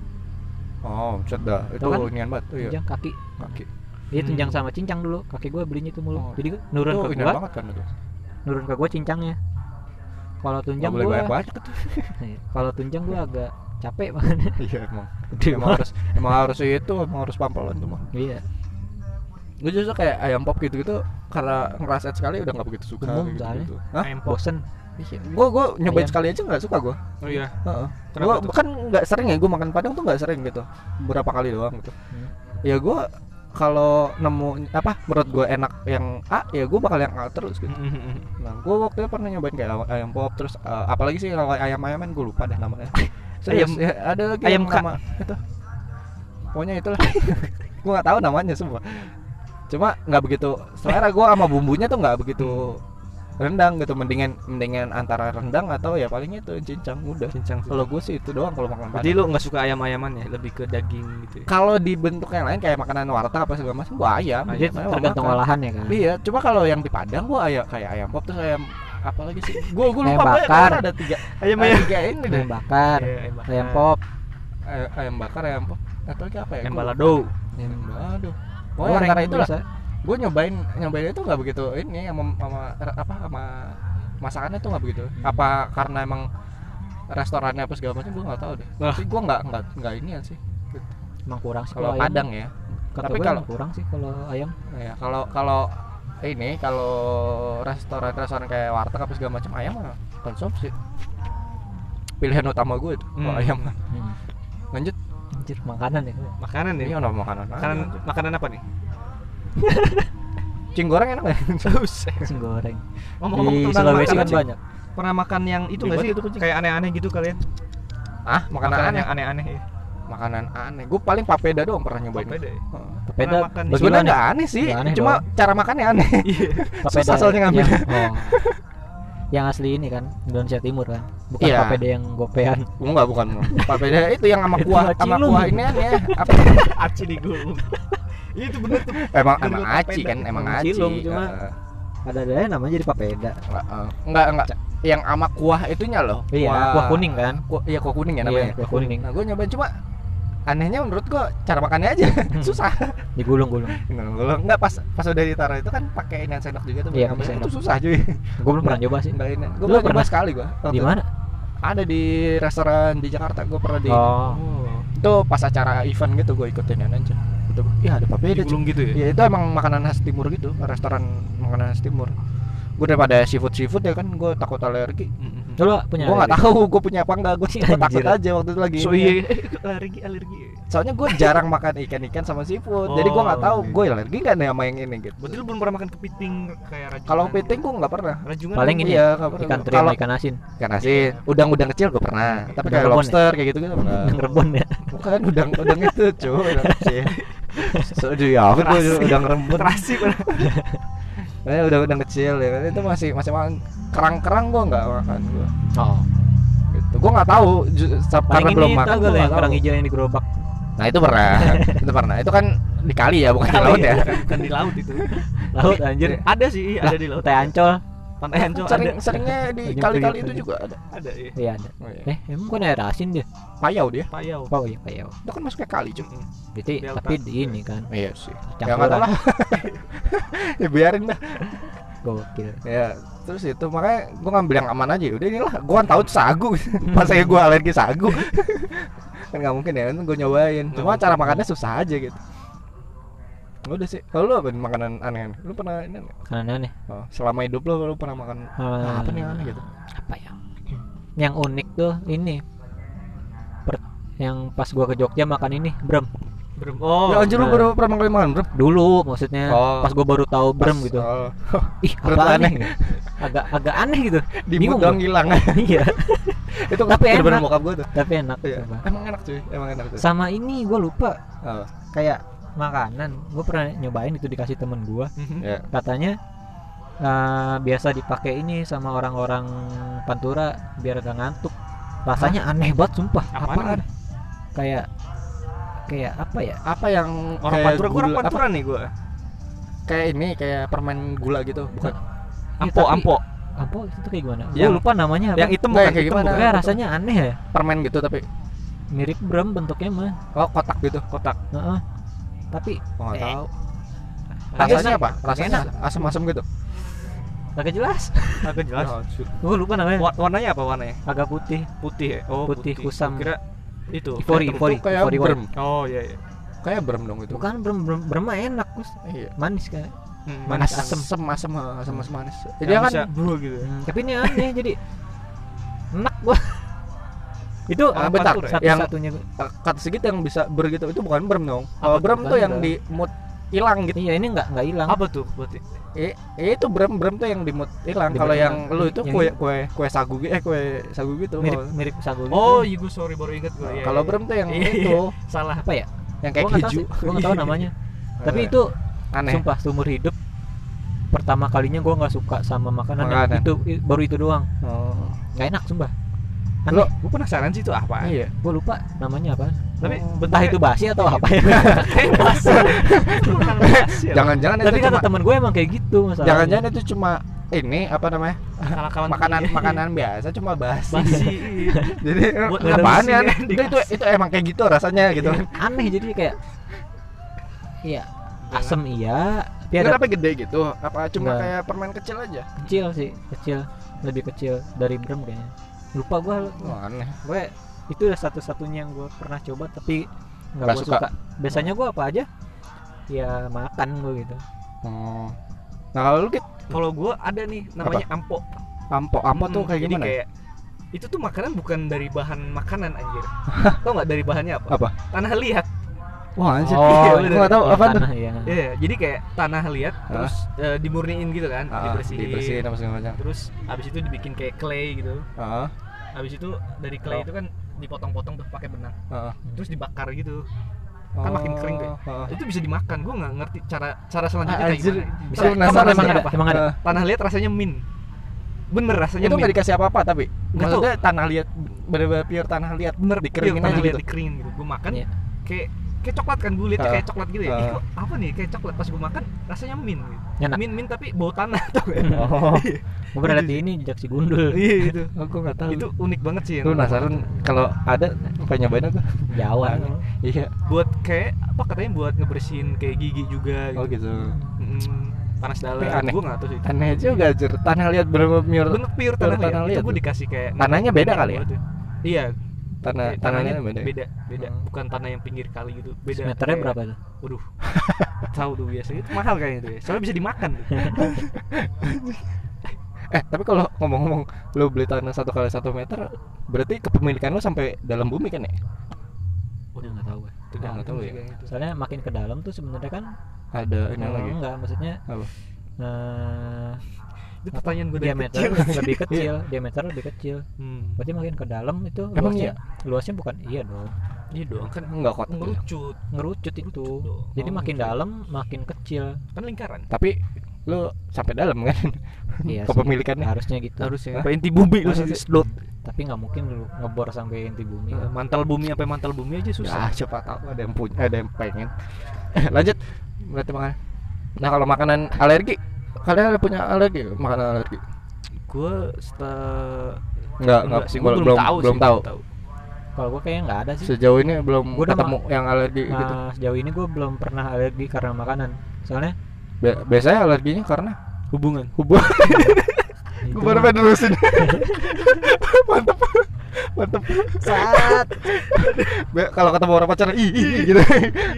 Oh, set dah. Itu kan? inian banget tuh ya. tunjang kaki. Kaki. Dia Hmm. tunjang sama cincang dulu. Kakek gua belinya itu mulu. Oh. Jadi nurun Itu ke gua, banget kan itu. Nurun ke gua cincangnya. Kalau tunjang banyak-banyak itu. Iya. kalau tunjang gua agak capek makanya. Iya emang. Gede emang banget. harus emang harus itu emang harus pampelan tuh mah. Iya. Gue justru kayak ayam pop gitu-gitu karena ngerasain sekali udah nggak begitu suka Umum gitu. Hah? Ayam pop. Bosen. Gue gue nyobain Ayam. sekali aja nggak suka gue. Oh iya. Heeh. Kenapa Gue kan nggak sering ya gue makan padang tuh nggak sering gitu. Berapa kali doang gitu. Hmm. Ya gue kalau nemu apa menurut gue enak yang A ya gue bakal yang A terus gitu. [LAUGHS] Nah gue waktu itu pernah nyobain kayak ayam- ayam pop terus eh, apalagi sih kalau ayam ayaman gue lupa deh namanya. [LAUGHS] Serius, Ayam- ya, ada lagi ayam yang nama itu. Pokoknya itulah. [LAUGHS] gue nggak tahu namanya semua. Cuma nggak begitu selera gue sama bumbunya tuh nggak begitu rendang gitu mendingan mendingan antara rendang atau ya paling itu cincang udah Cincang kalau gue sih itu doang kalau makan Jadi lu nggak suka ayam-ayaman ya, lebih ke daging gitu ya. kalau di bentuk yang lain kayak makanan warteg apa segala macam gue ayam Nah, Jadi Ayam tergantung makan. olahan ya kan. Iya, cuma kalau yang di Padang gua ayam kayak ayam pop terus ayam apa lagi sih? Gua gua Ayam lupa pokoknya bakar. ada tiga Ayam ada tiga ini deh. Ayam bakar, Iya, ayam bakar. ayam pop, Ay- Ayam bakar, ayam pop. Atau apa ya? Ayam balado. Ayam balado. Pokoknya antara itu lah. Gue nyobain nyobain itu nggak begitu ini sama, sama apa sama masakannya tuh nggak begitu. Apa karena emang restorannya apa segala macam gue nggak tahu deh. Tapi gue nggak nggak nggak ini sih. Emang kurang sih kalau padang ya. Kata tapi kalau- kurang sih kalau ayam. Ya kalau kalau ini kalau restoran restoran kayak warteg apa segala macam ayam mah konsumsi pilihan utama gue itu kalau Hmm. ayam. Hmm. lanjut. Anjir, makanan ya. Makanan ini ya. ada makanan? Makanan lanjut. makanan apa nih? [LAUGHS] cing goreng enak nggak. [LAUGHS] Nasi goreng Ngomong-ngomong tentang Sulawesi makanan kan banyak Pernah makan yang itu nggak sih? itu kucing. Kayak aneh-aneh gitu kalian? ah makanan, Makanan aneh yang aneh-aneh ya. makanan aneh gue paling papeda doang pernah nyobain Papeda ya? Papeda? Sebenarnya nggak aneh sih, aneh cuma doang. cara makannya aneh. [LAUGHS] Iya. Papeda susah soalnya ngambil. yang, oh. yang asli ini kan Indonesia Timur kan bukan Iya. papeda yang gopean Enggak, bukan. Papeda itu yang sama kuah sama kuah ini ya. Apa? Aci digulung. Iya itu bener tuh. Emang Bener, emang aci kan, emang aci. cilung, cuma Heeh. ada ada namanya jadi papeda Heeh. enggak enggak yang sama kuah itunya loh. iya kuah kuning kan Kuah, iya kuah kuning ya iya namanya. kuah kuning Nah, gue nyobain cuma anehnya menurut gua cara makannya aja [LAUGHS] susah. digulung-gulung Enggak, enggak pas pas udah ditaruh itu kan pakai ini sendok juga tuh. Iya, pakai itu sendok. susah cuy. gue belum pernah coba sih Enggak ini. Gue Lu pernah sekali gua. waktu di mana Ada di restoran di Jakarta gue pernah di oh itu pas acara event gitu gue ikutin aja itu iya ada papeda. Digulung gitu ya. ya itu emang makanan khas timur gitu restoran makanan khas timur gue daripada seafood seafood ya kan gue takut alergi Mm-mm. lu punya gue nggak tahu gue punya apa enggak gue [LAUGHS] takut Anjir. aja waktu itu lagi So iya, [LAUGHS] alergi alergi. soalnya gue jarang makan ikan ikan sama seafood jadi gue nggak Oh, tahu oke. gue alergi nggak nih sama yang ini gitu Berarti lu belum pernah makan kepiting kayak rajungan. kalau piting gue nggak pernah rajungan paling ini iya nggak pernah ikan teri sama ikan asin ikan asin udang-udang kecil gue pernah tapi Udang kayak ya? lobster kayak gitu gitu pernah rebon ya bukan udang udang itu cuy udang [LAUGHS] [LAUGHS] so ya. Apa tuh Terasi. udang rembun terasi. Eh, [LAUGHS] udah udang kecil ya. Kan itu masih masih makan kerang-kerang gua nggak makan gua. Oh. Gitu. Gua nggak tahu karena belum makan gua yang kerang hijau yang di gerobak. Nah itu pernah. [LAUGHS] Itu pernah. Itu kan di kali ya bukan di laut ya bukan di laut itu. laut anjir. Ada sih, ada di laut. teh ancol Pantai Ancol sering ada. seringnya [LAUGHS] di kali-kali itu ya. juga ada. Ada ya. iya ada. Oh, iya. eh emang kan air asin dia? Payau dia? Payau. oh iya payau. Itu kan masuknya kali cuy Mm-mm. jadi Delta. tapi di ini kan. Iya sih. Ya nggak tahu lah. [LAUGHS] [LAUGHS] Ya biarin dah gokil. Ya terus itu makanya gua ngambil yang aman aja. Udah inilah. Gua kan tahu sagu. Masa ya gua alergi sagu? Kan nggak mungkin ya kan gua nyobain. Cuma cara makannya susah aja gitu udah sih. Kalau lu apa nih makanan aneh lu pernah ini nggak? karena aneh oh, selama hidup lu lu pernah makan Ah, apa nih yang aneh gitu? apa ya? Yang unik tuh ini. Per- yang pas gua ke Jogja makan ini brem. Berem- Oh. ya anjir lu baru pernah makan mana bro dulu maksudnya. Oh. pas gua baru tahu brem Pas- gitu. oh, [LAUGHS] ih apa aneh. aneh? agak agak aneh gitu. Di Bingung dong gua. hilang. [LAUGHS] Iya. [LAUGHS] Itu Tapi enak. bokap gua tuh. Tapi enak Iya. emang enak cuy emang enak tuh sama ini gua lupa. Oh, kayak makanan. Gua pernah nyobain itu dikasih temen gua. Mhm. ya. Katanya eh, biasa dipakai ini sama orang-orang pantura biar gak ngantuk. Rasanya aneh banget sumpah. Apaan? kayak kayak apa ya? Apa yang Orang kayak Pantura, gua orang gula- apa, Pantura nih gua. kayak ini kayak permen gula gitu bukan? Iya, Ampo, tapi- ampo. apa itu kayak gimana? Yang- gua lupa namanya apa. Yang hitam bukan? kayak hitam gimana? bukan? Rasanya aneh ya. Permen gitu tapi. Mirip brem bentuknya mah. Oh kotak gitu Kotak. Heeh. Tapi gua nggak Eh. tahu rasanya apa rasanya asam-asam gitu agak jelas Agak jelas. Oh, gua lupa namanya Wa- Warnanya apa warnanya? agak putih Putih ya? Oh, Putih kusam. Kira itu. Ivory, Itu- ivory. kayak brem Oh iya iya. kayak brem dong itu bukan brem brem brem mah enak Gus. iya manis kan Hmm, Manis asam asem. asam asam asam asam manis jadi kan bro gitu. Hmm, tapi ini aneh jadi [LAUGHS] enak gua itu Ah, Orang bentar ya? satu yang satunya kata sedikit yang bisa ber gitu itu bukan brem dong. Kalau Apa tuh? brem tuh yang di mood hilang gitu. Iya ini nggak nggak hilang. Apa tuh berarti? eh, eh, itu brem brem tuh yang di mood hilang. Kalau yang lu itu Yang kue kue kue sagu gitu eh kue sagu gitu. Mirip kalau- mirip sagu gitu. Oh, iya gue sorry baru inget gue. kalau brem tuh yang Iya, itu. Salah. apa ya? Yang kayak keju gua nggak tahu [LAUGHS] namanya. Tapi itu aneh. sumpah seumur hidup pertama kalinya gua nggak suka sama makanan itu baru itu doang. Oh. Nggak enak sumpah Lo- Gue penasaran sih itu apa. iya gua lupa namanya apa. Tapi Oh. entah itu basi atau apa. Ya basi. Jangan-jangan itu tapi kata cuma temen gue emang kayak gitu masalahnya. Jangan-jangan itu cuma ini apa namanya? Akal-akalan [LAUGHS] makanan pria. makanan biasa cuma basi. Basi. [LAUGHS] jadi Buat apaan ngerebus ya? ini itu, itu itu emang kayak gitu rasanya gitu. Aneh jadi kayak iya asem iya tapi Enggak ada tapi gede gitu? Apa cuma Enggak. kayak permen kecil aja? Kecil sih kecil. Lebih kecil dari brem kayaknya lupa gua Wah, aneh gue itu udah satu-satunya yang gue pernah coba tapi nggak gue suka. suka. biasanya gue apa aja ya makan gue gitu oh. nah kalau lu Kit, Kalau gua ada nih namanya ampo. ampo ampo tuh Hmm, kayak jadi gimana kayak itu tuh makanan bukan dari bahan makanan anjir. [LAUGHS] Tau nggak dari bahannya apa? Apa? Tanah liat. Wah anjir iya, gua bener. nggak tahu Oh, apa tuh tanah ya Iya, jadi kayak tanah liat terus eh, dimurniin gitu kan, Ah, dibersihin. dibersihin apa segala macam Terus abis itu dibikin kayak clay gitu. Heeh, Abis itu dari clay Oh. itu kan dipotong-potong tuh pakai benang. heeh. Terus dibakar gitu. Kan makin kering tuh ya. Heeh. Itu bisa dimakan. Gua nggak ngerti cara cara selanjutnya Ah, kayak anjir. gimana. Bisa. Penasaran emang ada. Emang ada? Tanah liat rasanya min. Bener rasanya itu min. nggak dikasih apa-apa tapi Nggak maksudnya tanah liat bener-bener pure tanah liat bener dikeringin iya, tanah aja liat gitu dikeringin gitu. Gua makan Iya. kayak kayak coklat kan gue lihat Ah. kayak coklat gitu ya. Ih, Ah. kok apa nih kayak coklat pas gue makan rasanya min gitu. Min min tapi bau tanah [LAUGHS] tuh. oh [LAUGHS] gue pernah lihat di ini jejak si gundul Iya itu. [LAUGHS] aku nggak tahu Itu unik banget sih. lu penasaran kalau ada pengen nyobain aku Jawa iya Buat kayak apa katanya buat ngebersihin kayak gigi juga oh gitu. gitu Mm, panas dalam. Tapi aneh. Gue nggak tahu sih. aneh juga anjir tanah liat bener-bener pure Bener pure Tanah tanah, liat. liat Itu gue tuh. dikasih kayak Tanahnya beda kali ya? Tuh. Iya, tanah kayak tanahnya beda ya? beda, beda. Hmm. Bukan tanah yang pinggir kali gitu. Beda. meternya Kayak- berapa tuh Waduh. [LAUGHS] Tahu tuh biasanya itu mahal kayaknya tuh ya. Soalnya bisa dimakan tuh. [LAUGHS] eh tapi kalau ngomong-ngomong lu beli tanah satu kali satu meter berarti kepemilikan lu sampai dalam bumi kan ya udah nggak tahu gue Udah nggak tahu ya. gitu. soalnya makin ke dalam tuh sebenarnya kan ada ini lagi enggak maksudnya Apa? eh, Itu pertanyaan gue diameter kecil. [LAUGHS] lebih kecil diameter lebih kecil. Hmm. berarti makin ke dalam itu Emang luasnya luasnya bukan? Iya dong. Iya dong kan enggak kotak ya? ngerucut. Ngerucut itu. Ngerucut dong. jadi Oh, makin gitu. dalam makin kecil. Kan lingkaran. Tapi lu sampai dalam kan? Iya [LAUGHS] kepemilikannya. Harusnya gitu. Harusnya. Sampai inti bumi lu sedot? Tapi nggak mungkin lu ngebor sampai inti bumi. Eh, mantel bumi sampai mantel bumi aja susah. Ya siapa tahu ada yang punya ada yang pengen. [LAUGHS] Lanjut. Berarti makan nah kalau makanan alergi kalian ada punya alergi? Makanan alergi? Gue setelah enggak enggak sih belum gue belum tahu belum sih, tahu. kalau gue kayaknya nggak ada sih. Sejauh ini belum Gua ketemu yang alergi Nah, gitu. sejauh ini gue belum pernah alergi karena makanan. Soalnya Bi- biasanya alerginya karena hubungan. Hubungan. [LAUGHS] Gue baru pengen terusin [LAUGHS] mantep mantep. Saat. Kalau ketemu orang pacaran ih, gitu.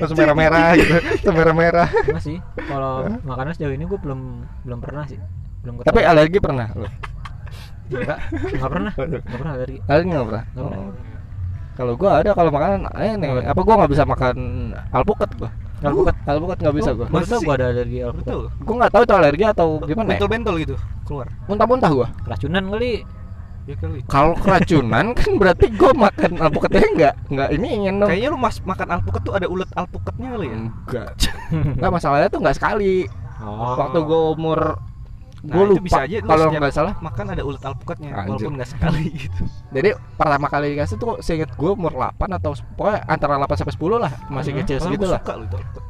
Langsung merah merah gitu. Langsung merah merah masih kalau makanan sejauh ini gue belum belum pernah sih. Belum ketemu. Tapi alergi pernah? Lu enggak nggak pernah nggak pernah alergi. Alergi nggak pernah? Nggak pernah. Oh. kalau gua ada kalau makanan aneh apa? gua nggak bisa makan alpukat gua? Alpukat. alpukat nggak bisa gua. Masa sih? gue ada alergi alpukat? Betul. Gua nggak tahu itu alergi atau gimana ya? Bentol-bentol gitu keluar. Muntah-muntah gua. Keracunan kali ya kali. Kalau keracunan [LAUGHS] kan berarti gua makan alpukatnya enggak? Enggak ini ingin dong. Kayaknya lu mas makan alpukat tuh ada ulet alpukatnya kali ya? Enggak. [LAUGHS] Enggak masalahnya tuh enggak sekali. Oh. Waktu gua umur Nah, lupa bisa aja kalau nggak salah. makan ada ulet alpukatnya Anjir. walaupun nggak sekali [LAUGHS] gitu. Jadi pertama kali dikasih tuh seinget gua umur 8 atau pokoknya antara 8 sampai 10 lah masih kecil Soalnya segitu lah. suka lu itu.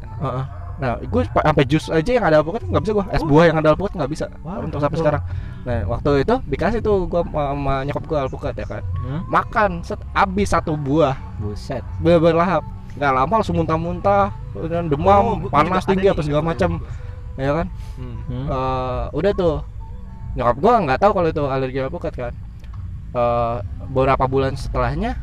Nah, gue sampai jus aja yang ada alpukat nggak bisa gue. Es buah yang ada alpukat nggak bisa. Wah, untuk sampai sekarang. Nah, waktu itu dikasih tuh gue sama nyokap gue alpukat ya kan. Hmm? Makan set habis satu buah. buset Bener lahap. Nggak lama langsung muntah-muntah, dan demam, Oh, gua- panas tinggi apa segala macam. Ya kan? hmm. Hmm? Eh, udah tuh. Nyokap gue nggak tahu kalau itu alergi alpukat kan. Eh, beberapa bulan setelahnya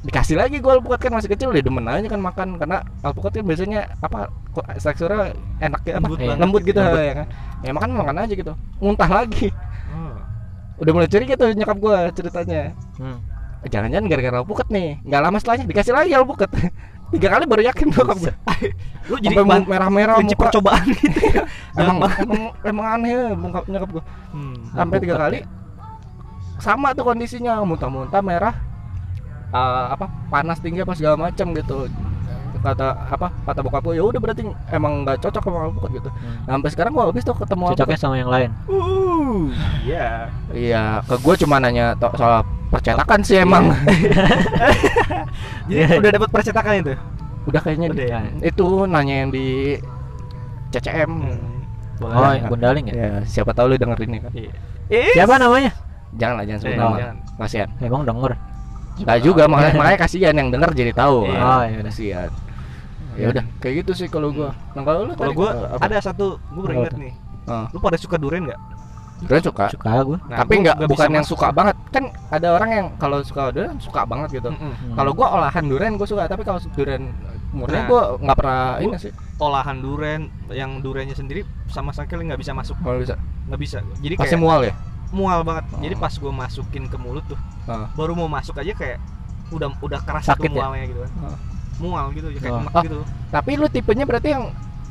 dikasih lagi gue alpukat kan masih kecil dia demen aja kan makan karena alpukat kan biasanya apa kok teksturnya enak ya apa Lembut Iya. lembut gitu Lembut. ya kan ya makan makan aja gitu muntah lagi. Udah mulai curiga tuh nyokap gue ceritanya. Hmm. jangan-jangan gara-gara alpukat nih. Nggak lama setelahnya dikasih lagi alpukat [LAUGHS] tiga kali baru yakin nyokap gue [LAUGHS] lu jadi merah-merah kunci muka. percobaan [LAUGHS] gitu ya? Emang emang emang aneh ya nyokap nyokap gue hmm. sampai tiga kali sama tuh kondisinya. Muntah-muntah merah eh, apa panas tinggi apa segala macam gitu kata apa kata bokap gue ya udah berarti emang nggak cocok sama alpukat gitu. Hmm. Nah, sampai sekarang gue habis tuh ketemu cocoknya sama yang lain? Uh ya iya ke gue cuma nanya to- soal percetakan sih emang. [LAUGHS] Jadi udah dapat percetakan itu? Udah kayaknya Udah di- ya? itu nanya yang di CCM hmm. oh yang gundaling ya? Ya siapa tahu lu denger ini kan. Iya. siapa namanya? Jangan lah jangan sebut Eh, nama. jangan. kasihan. Emang denger? Enggak juga makanya, makanya kasihan yang denger jadi tahu. Iya. Ah, Oh, iya. Kasihan ya udah kayak gitu sih kalau gua nah kalau lu Kalau gua apa? ada satu gue baru ingat nih. Ah. Lu pada suka durian nggak? Durian suka suka gue Nah, tapi gua nggak nggak bukan yang suka banget kan ada orang yang kalau suka durian suka banget gitu Mm-mm. kalau gua olahan durian gua suka tapi kalau durian murni Nah, gua nggak pernah gua- ini sih olahan durian yang duriannya sendiri sama sekali nggak bisa masuk, kalau bisa nggak bisa. Jadi pasti kayak mual ya mual banget. Jadi Oh. pas gue masukin ke mulut tuh, Ah. baru mau masuk aja kayak udah udah keras Sakit tuh ya? mualnya gitu kan. Ah. Mual gitu, ya kayak Oh. Oh. gitu. tapi lu tipenya berarti yang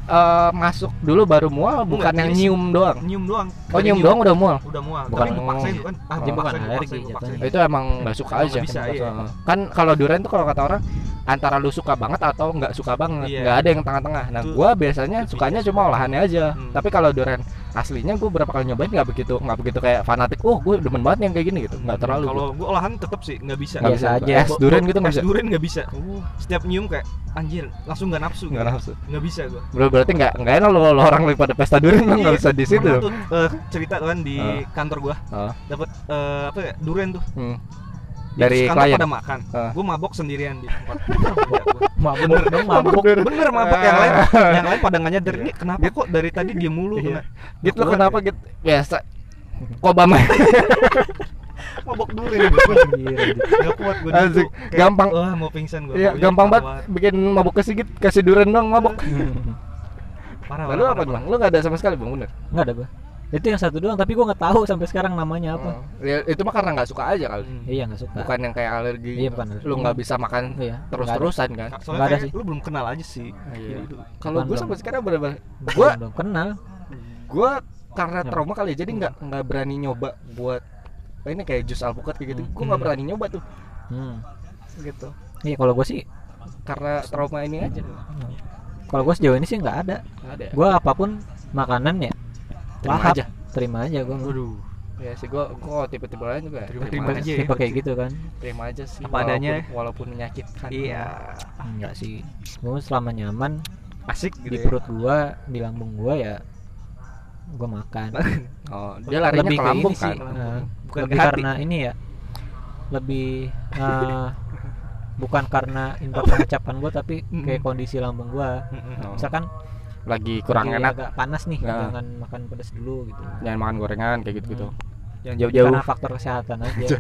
eh, masuk dulu baru mual bukan yang jadi nyium doang Nyium doang. oh Dari nyium doang udah mual udah mual. Bukan- Tapi gue paksain tuh kan. Ah, Oh. dia Bukan alergi itu emang nggak suka Emang aja bisa, iya. Kan kalau durian tuh kalau kata orang antara lu suka banget atau nggak suka banget Iya. nggak ada yang tengah-tengah nah Itu- gua biasanya itu sukanya beda. cuma olahannya aja Hmm. tapi kalau durian aslinya gua berapa kali nyobain nggak begitu nggak begitu kayak fanatik oh gue demen banget yang kayak gini gitu nggak terlalu Kalau gua. gue olahan tetep sih nggak bisa. Nggak bisa aja. es durian gitu nggak Es bisa durian nggak bisa. Setiap nyium kayak anjir langsung nggak nafsu. nggak nafsu Nggak bisa gue. Ber- berarti nggak nggak enak lo, lo orang lagi pada pesta durian lo nggak bisa di situ tuh, eh, cerita kan di Ah. kantor gua Ah. dapat eh, apa ya durian tuh. Hmm. Dari klien? pada makan. Ah. Gue mabok sendirian di tempat. [LAUGHS] gua. mabuk dong mabuk Bener mabok yang lain. Ah. Yang lain pada nggak nyadar ini kenapa kok dari tadi dia mulu Iya. kena. gitu lo kenapa gitu biasa Obama [LAUGHS] mabok anjir. Nggak kuat gue Asik. Gampang. Wah mau pingsan gue. Iya, gampang banget bikin mabuk kesigit kasih durian dong mabuk. [LAUGHS] Parah. Lalu parah, apa parah. bang? Lu nggak ada sama sekali bang bener? nggak ada gue itu yang satu doang tapi gue nggak tahu sampai sekarang namanya apa Oh. Ya, itu mah karena nggak suka aja kali. Hmm. iya nggak suka Bukan yang kayak alergi. Iya, bukan. Lu nggak bisa makan iya terus-terusan kan? Soalnya Nggak ada sih. lu belum kenal aja sih. Iya. Gitu. Kalau gue sampai sekarang Gua- belum kenal gue karena trauma kali ya, jadi nggak nggak berani nyoba buat oh, ini kayak jus alpukat kayak gitu. Hmm. Gue nggak Hmm. berani nyoba tuh hmm. gitu. iya kalau gue sih Karena trauma ini aja. kalau gue sejauh ini sih nggak ada ada. ya? gue apa pun makanan ya terima lahap. aja. terima aja gue Waduh. Ya sih gue gue tipe-tipe lain juga. Terima- terima, terima aja. tipe kayak gitu kan Terima aja sih. Apa adanya walaupun- Walaupun menyakitkan. Iya. enggak sih gue selama nyaman Asik gitu. di ya. perut gue di lambung gue ya gue makan [LAUGHS] Oh, dia larinya lebih ke lambung kan. sih eh, Bukan lebih ke hati. karena ini ya lebih eh, bukan karena indera pengucapan gue tapi kayak kondisi lambung gue misalkan Lagi kurang lagi enak, agak panas nih Nah. jangan makan pedas dulu gitu jangan makan gorengan kayak gitu-gitu. Yang Jauh-jauh. karena faktor kesehatan aja [LAUGHS]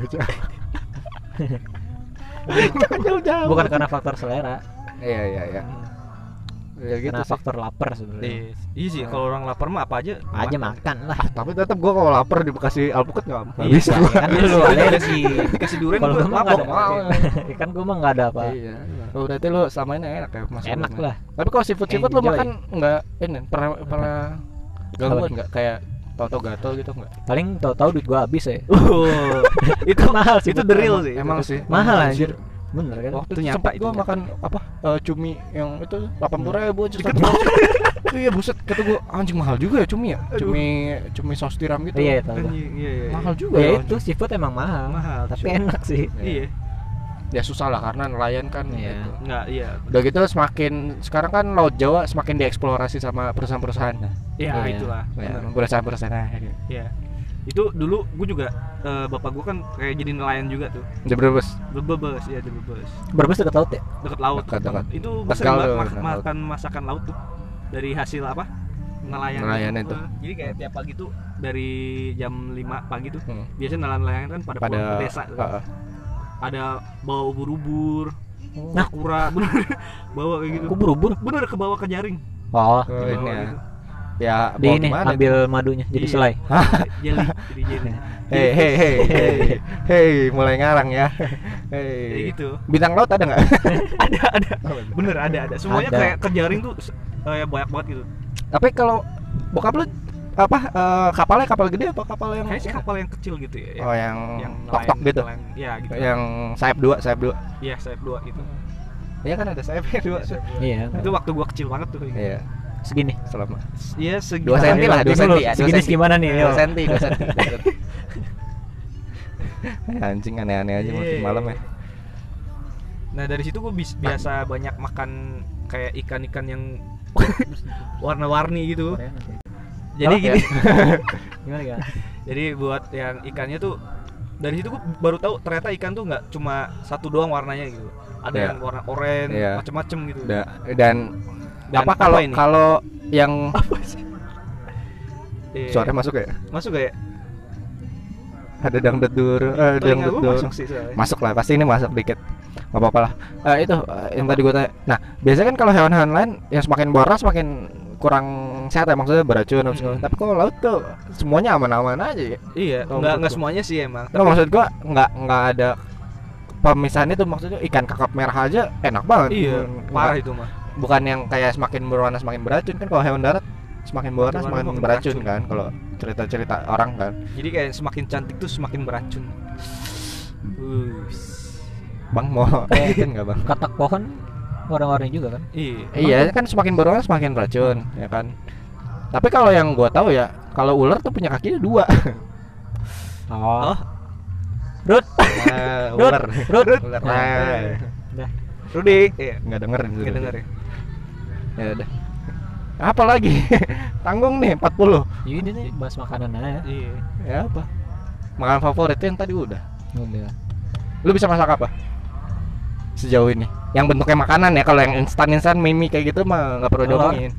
[LAUGHS] Jauh-jauh. bukan karena faktor selera Iya iya iya. Ya gitu karena sih. faktor lapar sebenarnya. Iya, iya sih kalau orang lapar mah apa aja aja makan. lah. Tapi tetap gua kalau lapar di Bekasi alpukat nggak nggak Iya, bisa. ya kan lu alergi. dikasih durian kalau gua mabok nggak ada [LAUGHS] ya kan gue mah nggak ada apa. Iya. Oh, berarti lu sama ini enak ya Mas. enak lah. Tapi kalau seafood seafood lu makan nggak ini pernah pernah gangguan Apa? nggak? Kayak toto gatel gitu nggak? paling tahu-tahu duit gue habis ya. Oh, [LAUGHS] itu mahal sih itu the real sih. Emang sih. mahal anjir bener kan Waktu Itu sempat itu gua nyata. makan apa eh, cumi yang itu delapan puluh ribu aja satu [LAUGHS] Iya buset kata gua anjing mahal juga ya cumi ya cumi cumi saus tiram gitu iya. Anjing, iya iya. mahal juga ya ya itu seafood emang mahal Mahal, tapi enak sih Iya. ya susah lah karena nelayan kan Iya. gitu. Enggak, iya. udah gitu semakin sekarang kan laut Jawa semakin dieksplorasi sama perusahaan-perusahaan nah, Ya, Iya. itulah. ya, perusahaan-perusahaan. Iya. Itu dulu gue juga eh, bapak gue kan kayak jadi nelayan juga tuh. di Brebes Bebes, ya di Bebes. berbes dekat laut ya Dekat laut. Dekat, dekat. Itu gue sering banget dekat laut. makan masakan laut tuh dari hasil apa? Nelayan. Nelayan itu. Eh, Jadi kayak tiap pagi tuh dari jam 5 pagi tuh Hmm. biasanya nelayan-nelayan kan pada, pada pulang ke desa tuh. Heeh. Ada bawa ubur-ubur, Nah. kura, bener [LAUGHS] bawa kayak gitu. Kok berubur Bener ke bawah ke jaring. oh Oh, Dibawa ini ya. gitu. Ya di ini gimana ambil madunya jadi Iya. selai [LAUGHS] Jeli, jadi jeli. [LAUGHS] Hei hei hei hei mulai ngarang ya. Kayak Hei. gitu. Bintang laut ada nggak? [LAUGHS] ada ada bener ada ada semuanya Ada. kayak kejaring tuh eh, ya banyak banget gitu Tapi kalau bokap lu apa eh, kapalnya kapal gede apa kapal yang kayak sih kapal yang kecil gitu ya Oh yang, yang tok tok gitu. nelayan- ya gitu Yang sayap dua, sayap dua. iya sayap dua gitu Iya kan ada sayapnya dua. iya itu waktu gua kecil banget tuh Iya, segini selama iya segi dua senti lah, dua senti ya. segini gimana nih, Dua senti, dua senti. dua [LAUGHS] senti. Eh, Anjing aneh-aneh aja makin Iya. malam ya. nah dari situ gua bis- biasa banyak makan kayak ikan-ikan yang [LAUGHS] warna-warni gitu jadi gini [LAUGHS] gimana gimana jadi buat yang ikannya tuh dari situ gue baru tahu ternyata ikan tuh nggak cuma satu doang warnanya gitu ada Iya. yang warna oranye Iya. macem-macem gitu Da- dan, Dan apa kalau ini? kalau yang [LAUGHS] Iya. suara masuk ya? Masuk gak ya? Ada dangdut dur eh, gue dur. masuk sih soalnya. masuk lah pasti ini masuk dikit. Nggak apa-apa lah. Eh, itu eh, yang tadi gue tanya. Nah biasanya kan kalau hewan-hewan lain yang semakin boros semakin kurang sehat ya maksudnya beracun. Hmm. tapi kalau laut tuh semuanya aman-aman aja ya. Iya nggak semuanya sih emang Nggak, maksud gua nggak nggak ada pemisahan itu maksudnya ikan kakap merah aja enak banget. Iya Bukan- parah itu mah bukan yang kayak semakin berwarna semakin beracun kan kalau hewan darat semakin berwarna Semakin semakin beracun beracun. kan kalau cerita-cerita orang kan. Jadi kayak semakin cantik tuh semakin beracun. Bang mau [LAUGHS] kan nggak bang? Katak pohon warna-warni juga kan? Iya. Iya kan semakin berwarna semakin beracun ya kan? Tapi kalau yang gua tahu ya kalau ular tuh punya kakinya dua. [LAUGHS] Oh, Oh. Rut. Nah, Rut, ular. Rut. ular. Nah, Dah. Rudy iya nggak dengerin nggak denger ya ya udah. Apa lagi? [LAUGHS] Tanggung nih 40 Ya ini nih bahas makanan aja iya. Ya apa? Makanan favorit yang tadi udah. Udah. Lu bisa masak apa? Sejauh ini. Yang bentuknya makanan ya kalau yang instan instan mimi kayak gitu mah nggak perlu diomongin.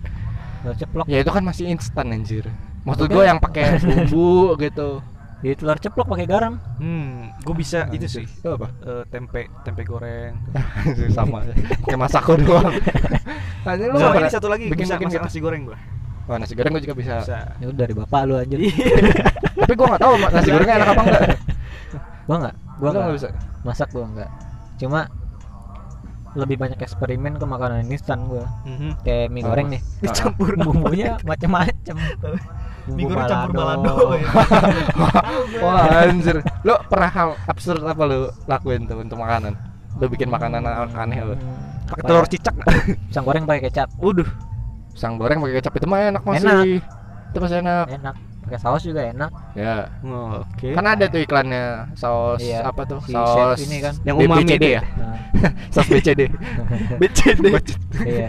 Ceplok. Ya itu kan masih instan anjir. Maksud gue yang pakai bumbu [LAUGHS] gitu di telur ceplok pakai garam. Hmm gue bisa itu sih. Itu apa? Eh, tempe tempe goreng. [LAUGHS] Sama. Kayak [LAUGHS] masako doang. [LAUGHS] Anjir, lu ini satu lagi? bikin bisa bikin masak gitu? nasi goreng gua. Oh, nasi goreng gue juga bisa. Bisa. Ya udah dari bapak lu aja tapi gue nggak tahu nasi gorengnya enak apa enggak. Gua nggak. Gua Lu nggak nggak bisa? masak gua nggak. Cuma lebih banyak eksperimen ke makanan instan gua. Mhm. kayak mie Apa? goreng nih. Dicampur. Bumbunya macem-macem mie goreng campur balado. ya. [LAUGHS] wah anjir. Lu pernah hal absurd apa lu lakuin tuh untuk makanan? Lu bikin makanan aneh Hmm, pakai apa telur ya? cicak. [LAUGHS] Pisang goreng pakai kecap. Waduh. Sang goreng pakai kecap itu mah enak masih Enak. itu masih enak. Enak. Pakai saus juga enak. Ya. Oh, oke. Kan ada tuh iklannya saus Iya, apa tuh? Si saus ini kan. Yang umami BCD ya? Nah, [LAUGHS] saus BCD BCD iya.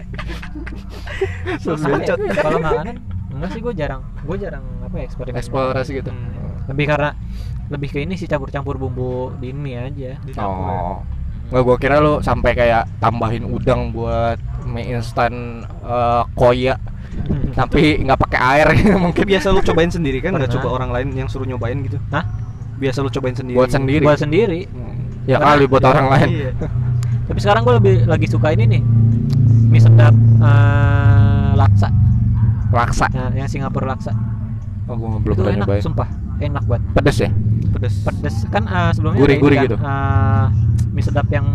Saus bacot. kalau makanan enggak sih gue jarang. Gue jarang apa ya eksperimen. Eksplorasi gitu? Hmm. lebih karena lebih ke ini sih campur-campur bumbu di mie aja Dicampur ya. oh nggak gua kira lu sampai kayak tambahin udang buat mie instan eh, koya tapi nggak pakai air. [LAUGHS] Mungkin. Biasa lu cobain sendiri kan? Nggak coba orang lain yang suruh nyobain gitu? Hah? biasa lu cobain sendiri? Buat sendiri. Buat sendiri. Hmm. ya kali buat orang lain. Iya. tapi sekarang gue lebih lagi suka ini nih. Mie sedap eh, laksa laksa. Nah, yang Singapura laksa. Oh gua belum itu pernah enak nyobain sumpah. Enak banget. Pedes ya? Pedes. Pedes. Kan eh, sebelumnya ada Gurih-gurih ini kan, gitu. eh, mie sedap yang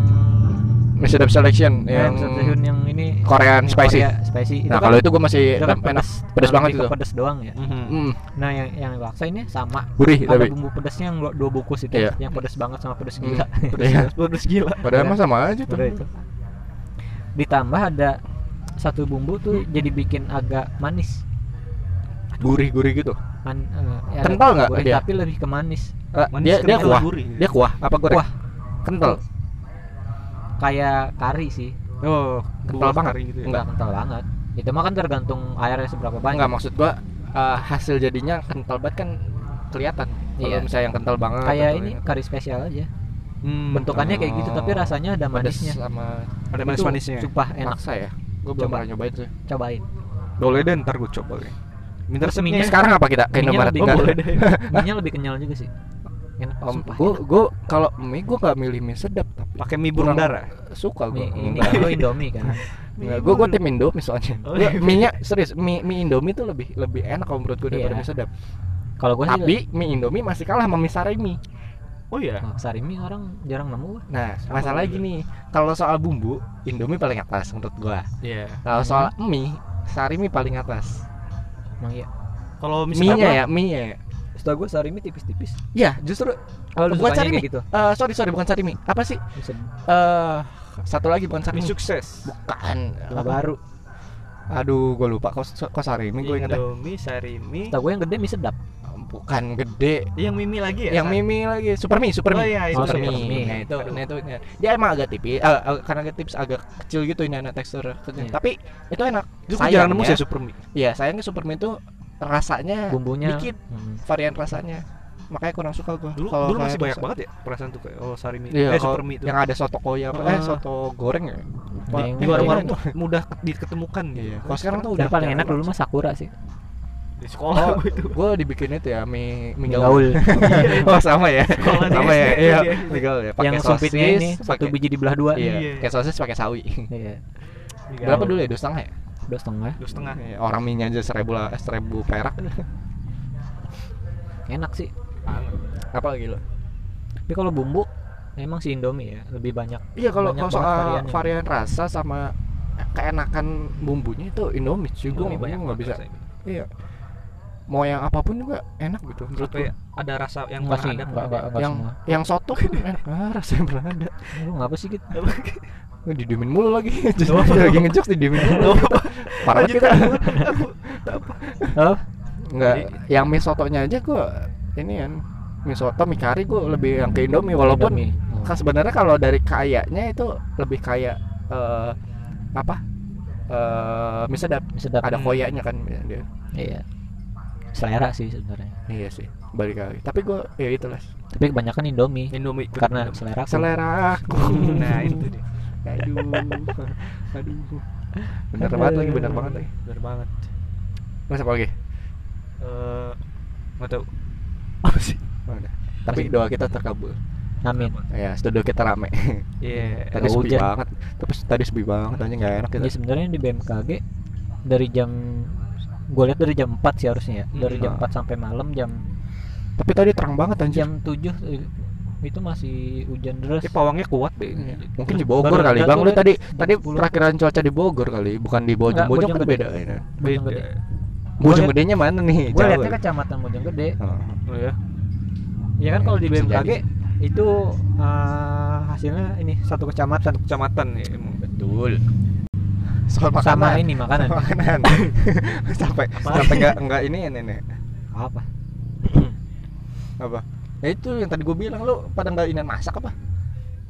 mie sedap selection yang yang yang ini. Korean yang spicy. Korea spicy. Nah kan- kalau itu gua masih itu kan enak pedes. Pedes Nah, banget itu. pedes doang ya. Mhm. Hmm, nah yang yang laksa ini sama. Gurih ada tapi. bumbu pedesnya yang dua, bungkus itu. Iya. yang pedes banget sama pedes Hmm, gila. Pedes, iya. [LAUGHS] pedes gila. Padahal mah sama aja tuh. Itu. Ditambah ada satu bumbu tuh jadi bikin agak manis. Gurih-gurih gitu? Man, eh, ya Kental nggak dia? tapi lebih ke manis. Eh, Manis dia dia kuah. Gurih. dia kuah? Apa goreng Kuah. kental? Kayak kari sih. Oh Kental banget. kari gitu ya? Enggak kental banget. Itu mah kan tergantung airnya seberapa banyak. Enggak maksud gua eh, hasil jadinya kental banget kan kelihatan. Kalau Iya. misalnya yang kental banget kayak ini yang kari spesial aja. Hmm, bentukannya kayak gitu tapi Oh. rasanya ada manisnya. sama ada Itu manis-manisnya. sumpah enak. Maksa ya. Gua belum Coba. pernah nyobain sih. cobain boleh deh ntar gue coba deh minta resepnya minyak Sekarang apa kita ke Minyak Indomaret? lebih Nggak. boleh deh [LAUGHS] minyak lebih kenyal juga sih enak Om, enak. gua kalau mie gua nggak milih mie sedap tapi pakai mie burung dara Suka gua. mie ini kan lo indomie kan [LAUGHS] Enggak, gua gua tim Indomie soalnya. Oh, Gua iya. mie-nya serius mie mie Indomie tuh lebih lebih enak kalau menurut gua daripada Iya. mie sedap. kalau gue sih Tapi mie Indomie masih kalah sama mie Sarimi. Oh iya oh, sarimi orang jarang nemu gua. Nah, Sama masalah juga. gini, kalau soal bumbu, Indomie paling atas menurut gua. iya Kalau soal mie, Sarimi paling atas. emang iya kalau misalnya Mie-nya ya, mie-nya ya. setahu gue sarimi tipis-tipis Ya, justru oh, lu bukan sarimi. gitu Eh, sorry sorry bukan Sarimi. Apa sih? Eh satu lagi bukan mie Sarimi. sukses Bukan. Apa? baru Aduh, gue lupa. Kok kok Sarimi gue ingetnya. Indomie Sarimi setahu gue yang gede mie sedap Bukan gede. yang mimi lagi ya Yang mimi lagi Super Mie, Super Oh Mie. iya, itu Super Super Mie. Mie. Nah, itu Aduh. nah itu nah, dia emang agak tipis. eh, eh, karena agak tips agak kecil gitu ini ada tekstur. Iya. Tapi itu enak. itu jarang nemu sih super mie Iya, sayangnya Super Mie itu rasanya bumbunya dikit hmm. varian rasanya. makanya kurang suka gua dulu Kalau dulu masih banyak banget ya perasaan tuh kayak oh sari mie Iya, eh super mie itu yang ada soto koya apa eh Ah. soto goreng ya di warung-warung iya. tuh mudah diketemukan gitu Iya. Kalau sekarang tuh udah paling enak dulu mah Sakura sih. Di sekolah Oh, gua itu gue dibikin itu ya mie mie gaul. oh sama ya. Sekolah di sama ya. Iya, iya. mie gaul ya. Pakai yang sosis, sumpitnya ini satu biji dibelah dua. Iya, Iya. kayak sosis pakai sawi. Iya. Berapa dulu ya? Dua setengah ya? Dua setengah. dua setengah Iya, Orang mie aja seribu lah, seribu perak. Enak sih. banget Apa lagi lo? Tapi kalau bumbu emang si Indomie ya lebih banyak. Iya kalau soal varian rasa sama keenakan bumbunya itu Indomie sih gue nggak bisa. Iya. Mau yang apa pun juga enak gitu menurut sampai gua. ada rasa yang Enggak pernah sih, ada enggak, enggak, enggak yang semua. yang soto kan enak [LAUGHS] ah, rasanya pernah ada. Lu ngapa sih gitu? Gue didiemin mulu lagi. Jadi lagi ngejok didiemin mulu. Parah kita. Enggak, yang mie sotonya aja gua ini kan mie soto mie kari gua lebih yang ke Indomie walaupun Indomie. Oh. kan sebenarnya kalau dari kayaknya itu lebih kayak eh, apa? Eh mie sedap. sedap. Ada Hmm. koyanya kan dia. Iya. Selera sih sebenarnya. Iya sih, balik lagi. Tapi gua ya itulah. Tapi kebanyakan Indomie Indomie karena Indomie. selera aku. Selera aku. [LAUGHS] nah itu dia Aduh. Aduh. Bener banget lagi, bener banget lagi. bener banget Mas apa lagi? eh nggak tahu Apa sih? Udah. Tapi Masih- doa kita terkabul. Amin. Ya, studio kita rame. iya [LAUGHS] tadi sepi hujan. banget. Tapi tadi sepi banget aja nggak enak Ya kita. sebenarnya di BMKG dari jam gue lihat dari jam 4 sih harusnya ya. Dari jam Hmm. 4 sampai malam jam Tapi tadi terang banget anjir. jam 7 eh, itu masih hujan deras. Tapi pawangnya kuat deh Iya. Jadi- Mungkin di Baru Bogor kali. Bang lu tadi tadi 10. perakiraan cuaca di Bogor kali, bukan di Bojong. Bojong kan beda ini. Bojonggede. beda Bojong gedenya mana nih? Gue Jauh lihatnya ya? kecamatan Bojonggede. Oh. oh ya Ya kan kalau di BMKG itu eh, hasilnya ini satu kecamatan kecamatan ya emang Betul. Soal makanan. sama ini makanan. makanan. sampai sampai enggak enggak ini ini nih. Apa? Apa? Ya itu yang tadi gue bilang lu pada nggak ini masak apa?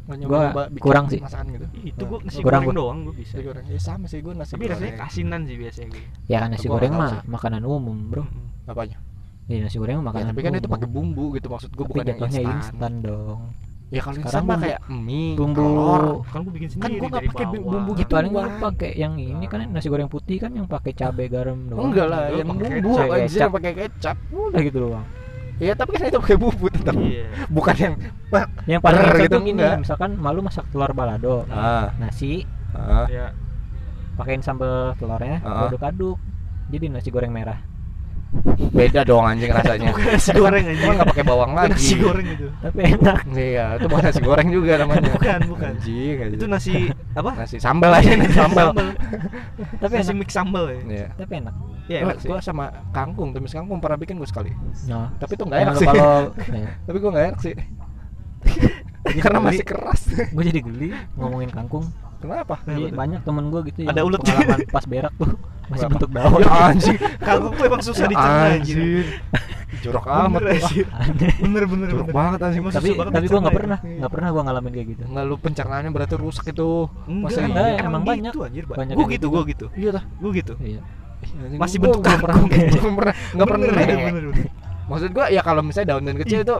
Nggak Gua nyoba bikin kurang sih. Masakan gitu. itu gua nasi Kurang goreng gua. doang gua bisa goreng. Ya sama sih gue nasi tapi goreng. rasanya kasinan sih biasanya gue Ya kan nasi Gua goreng mah makanan umum, Bro. Apanya? Iya nasi goreng mah Ya, makanan tapi kan itu umum. pakai bumbu gitu maksud gue Tapi bukan yang jatuhnya instan. instan dong. Ya kalau Sekarang bumbu- kayak mie, bumbu telur. kan gua bikin Kan sendiri gua nggak dari pakai bumbu Ya gitu. paling lu Bang. pakai yang ini kan nasi goreng putih kan yang pakai cabai garam doang. Enggak lah, yang bumbu aja yang pakai kecap. Udah gitu doang. Iya, tapi kan itu pakai bumbu tetap. iya Bukan yang Yang [LAUGHS] paling instan gitu, gini, enggak. misalkan malu masak telur balado, ah, nasi, ah. ya pakein sambal telurnya, Ah. aduk-aduk. Jadi nasi goreng merah. Beda dong anjing rasanya. nasi goreng aja Cuma nggak pakai bawang lagi. nasi goreng itu Tapi enak. Iya, itu bukan nasi goreng juga namanya. bukan bukan Anjing, anjing. itu nasi apa nasi sambal aja nasi sambal. Tapi nasi mix sambal ya Iya. Tapi enak. ya Gua- enak sih gua sama kangkung, tumis kangkung pernah bikin gue sekali. Nah, Tapi itu nggak emang enak sih. kalau ya, [LAUGHS] Tapi gue nggak enak sih. Karena geli. masih keras. gue jadi geli ngomongin kangkung. Kenapa? Jadi banyak temen gue gitu Ada yang ulet. pengalaman pas berak tuh masih bentuk daun. Ya anjing. kangkung tuh emang susah Ya dicerna anjir. Jorok amat. bener anjir bener bener Jorok bener. banget anjing. Tapi susah banget tapi gue dicerna nggak ya. pernah nggak pernah gue ngalamin kayak gitu. Enggak lu pencernaannya berarti rusak itu. enggak Masa enggak, iya? emang banyak. gitu anjir Banyak gue gitu gitu. gue gitu Iya dah. gue gitu Iya. Masih bentuk belum pernah belum pernah enggak pernah Bener, bener, bener, bener. maksud gua ya kalau misalnya daun-daun kecil itu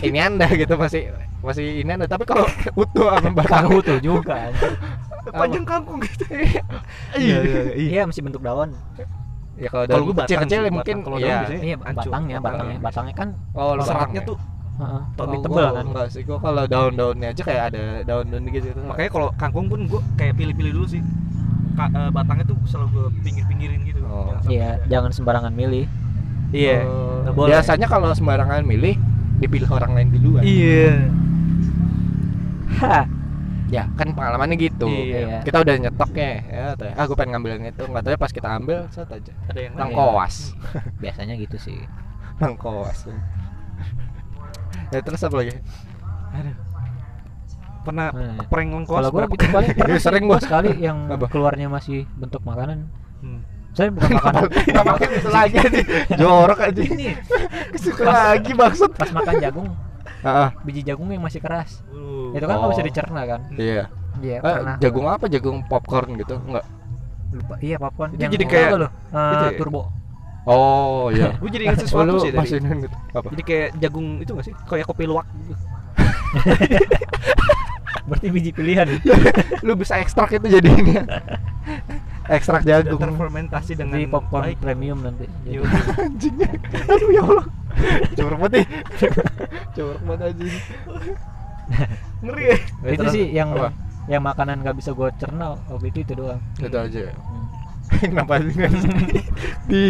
ini anda gitu masih masih ini anda tapi kalau utuh sama batang Tahu tuh juga. Panjang kangkung gitu [LAUGHS] iya iya iya Iya masih bentuk daun. ya kalau Kalau daun gua kecil-kecil ya mungkin. Kalau daun iya biasanya Iya batangnya, batangnya, Batangnya. kan oh seratnya batang tuh lebih Oh, tebel gua kan. enggak sih gua kalau daun-daunnya aja kayak ada daun-daun gitu gitu makanya kalau kangkung pun gue kayak pilih-pilih dulu sih Ka- eh, batangnya tuh selalu gue pinggir-pinggirin gitu Oh. Iya, jangan sembarangan milih. iya Oh, nggak boleh. biasanya kalau sembarangan milih dipilih orang lain duluan iya Ha. Ya kan pengalamannya gitu. Iya. kita udah nyetoknya ya tuh ah gue pengen ngambil yang itu nggak tahu ya pas kita ambil set aja. Ada yang koas. [LAUGHS] Biasanya gitu sih. nang koas. Ya terus apa lagi? Pernah Nah, prank lengkos Kalau gue gitu paling pernah Sering gua. sekali yang Apa? keluarnya masih bentuk makanan. Hmm. Saya bukan [LAUGHS] makanan. nggak makan itu lagi aja [LAUGHS] jorok aja Ini. Lagi maksud. Pas makan jagung, ah biji jagung yang masih keras. Uh. Itu kan nggak bisa Oh. dicerna kan? iya Iya, Eh, pernah. jagung apa jagung popcorn gitu enggak Lupa. Iya, popcorn. Itu yang jadi kayak- loh? Eh, ya? turbo. Oh iya. [LAUGHS] gue jadi ingat Oh, sesuatu sih dari gitu. apa? jadi kayak jagung itu gak sih kayak kopi luwak gitu. [LAUGHS] Berarti biji pilihan. [LAUGHS] lu bisa ekstrak itu jadi ini. ekstrak jagung. terfermentasi dengan Nanti popcorn baik. premium nanti. Jadi, Yo. Anjing. Aduh ya Allah. Banget nih. Curug banget anjing. [LAUGHS] ngeri ya itu sih yang Apa? yang makanan nggak bisa gue cerna waktu itu itu doang. Itu aja. ya? Hmm. [LAUGHS] Kenapa sih? [LAUGHS] Di.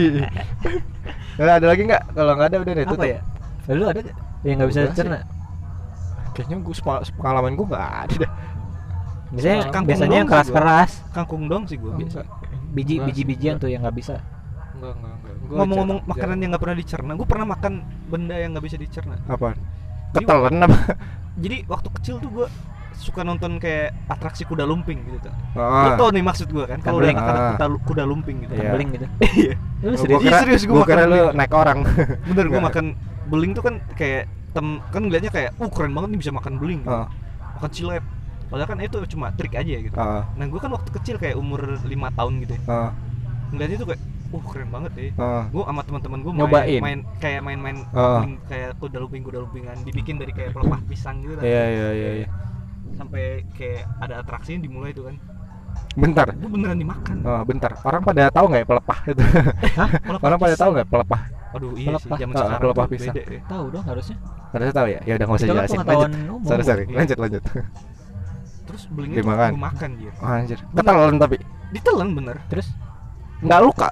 Nah, ada lagi nggak? Kalau nggak ada udah deh Apa tutup. ya? Lu ada gak? Yang nggak bisa cerna. Kayaknya gue pengalaman gue nggak ada dah. Biasanya Kangkung biasanya yang sih gua. keras-keras, kangkung dong sih gue biasa biji biji-bijian enggak. tuh yang nggak bisa. Enggak, enggak, ngomong-ngomong jarang- makanan yang nggak pernah dicerna gue pernah makan benda yang nggak bisa dicerna apa? Ketelan apa? jadi waktu kecil tuh gue suka nonton kayak atraksi kuda lumping gitu tuh Ah. Lo tau nih maksud gue kan kalau udah makan Ah. kuda, kuda lumping gitu Iya. Beling gitu. [LAUGHS] Iya. Lu serius? Iya, kira- serius, gua gua makan kira lu naik orang. bener gue makan beling tuh kan kayak tem kan ngeliatnya kayak uh keren banget nih bisa makan beling gitu. Ah. makan cilet padahal kan itu cuma trik aja gitu Ah. nah gue kan waktu kecil kayak umur lima tahun gitu ya Ah. ngeliatnya tuh kayak uh keren banget ya Ah. gue sama teman-teman gue Nyobain? main, main kayak main-main beling, kayak kuda lumping kuda lumpingan dibikin dari kayak pelepah pisang gitu. Iya, iya, iya, iya. sampai kayak ada atraksinya dimulai tuh kan Bentar. gue beneran dimakan Oh, bentar. Orang pada tahu nggak ya pelepah itu? Hah? [LAUGHS] Pelepah Orang pada tahu nggak pelepah? aduh iya sih Pelepah. zaman Ah, sekarang pelepah pisang. beda ya. Tahu dong harusnya. Harusnya tahu ya? Ya udah nggak usah Itu jelasin. Lanjut. Sorry, sorry. Iya. Lanjut, lanjut. terus belingnya tuh Dimakan. gue makan gitu Oh, anjir. Ketelan tapi ditelan bener Terus nggak luka.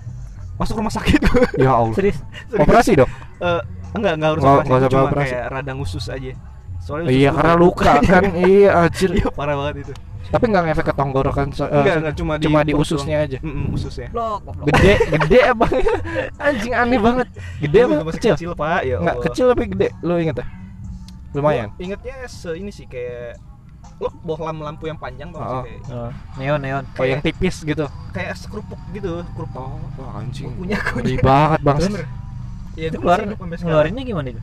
Masuk rumah sakit [LAUGHS] Ya Allah. serius Operasi dong. Eh, enggak enggak harus operasi, nggak usah cuma operasi. kayak radang usus aja soalnya Iya, usus karena gua- luka kan. [LAUGHS] Iya, anjir. iya parah banget itu Tapi nggak ngefek ke tenggorokan. so- eh, enggak enggak cuma di cuma di perut ususnya aja. Mm-mm, ususnya Blok, goblok. Gede, gede apa? Anjing aneh banget. Gede Gua apa? Kecil? kecil pak ya Nggak kecil tapi gede. Lu inget ya? Lumayan. Ingetnya se ini sih kayak lo bawa lampu lampu yang panjang tau nggak Oh. sih kayak Oh, neon neon. Oh, yang tipis gitu. kayak sekerupuk gitu kerupuk Oh, wah, anjing. punya Gede banget, Bang. ya Itu keluar ngeluarinnya gimana itu?